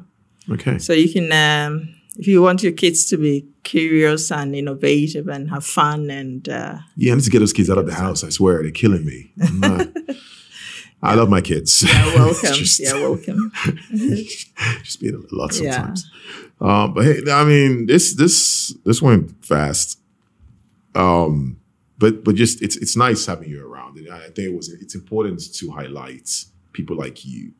Okay. So you can, um, if you want your kids to be curious and innovative and have fun and. Uh, yeah, I need to get those kids out of the house. I swear, they're killing me. I love my kids. Yeah, welcome. just, yeah, welcome. just being a lot sometimes. Yeah. Um, but hey, I mean, this this this went fast. Um, but but just it's it's nice having you around, and I think it was it's important to highlight people like you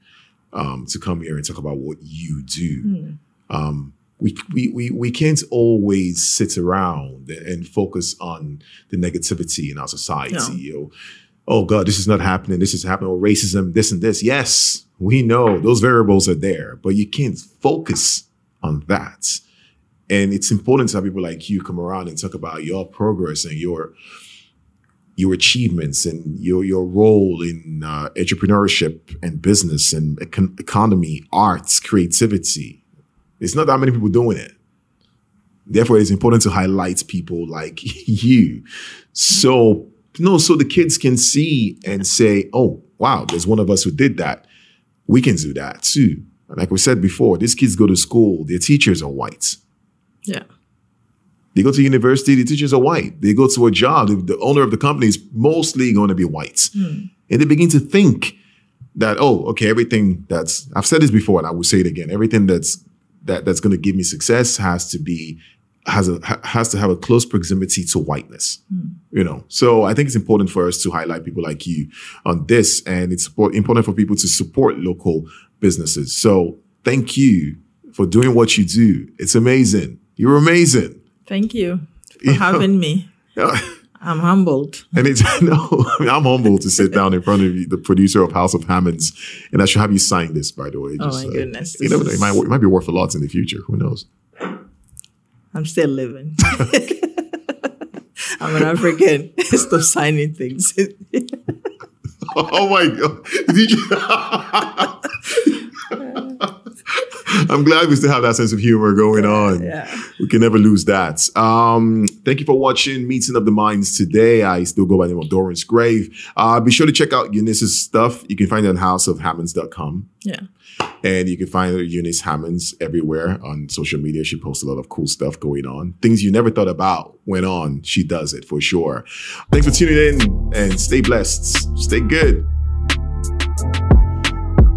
um, to come here and talk about what you do. Mm. Um, we, we, we, we can't always sit around and focus on the negativity in our society. No. You know, oh God, this is not happening. This is happening. Or racism, this and this. Yes, we know those variables are there, but you can't focus on that. And it's important to have people like you come around and talk about your progress and your your achievements and your your role in uh, entrepreneurship and business and econ- economy, arts, creativity. It's not that many people doing it. Therefore, it's important to highlight people like you. So, no, so the kids can see and say, oh, wow, there's one of us who did that. We can do that too. Like we said before, these kids go to school, their teachers are white. Yeah. They go to university, the teachers are white. They go to a job, the, the owner of the company is mostly going to be white. Mm. and they begin to think that oh okay everything that's I've said this before and I will say it again everything that's that that's going to give me success has to be has a has to have a close proximity to whiteness mm. you know so i think it's important for us to highlight people like you on this and it's important for people to support local businesses so thank you for doing what you do it's amazing you're amazing thank you for you having know? me I'm humbled. And it's no, I mean, I'm humbled to sit down in front of you, the producer of House of Hammonds, and I should have you sign this, by the way. Oh Just, oh my uh, goodness! You never know. It might, it might be worth a lot in the future. Who knows? I'm still living. I'm an African. Stop signing things. oh my god! I'm glad we still have that sense of humor going on. Yeah. We can never lose that. Um, thank you for watching Meeting of the Minds today. I still go by the name of Dorrance Grave. Uh, be sure to check out Eunice's stuff. You can find it on houseofhammonds.com. Yeah. And you can find Eunice Hammonds everywhere on social media. She posts a lot of cool stuff going on. Things you never thought about went on. She does it for sure. Thanks for tuning in and stay blessed. Stay good.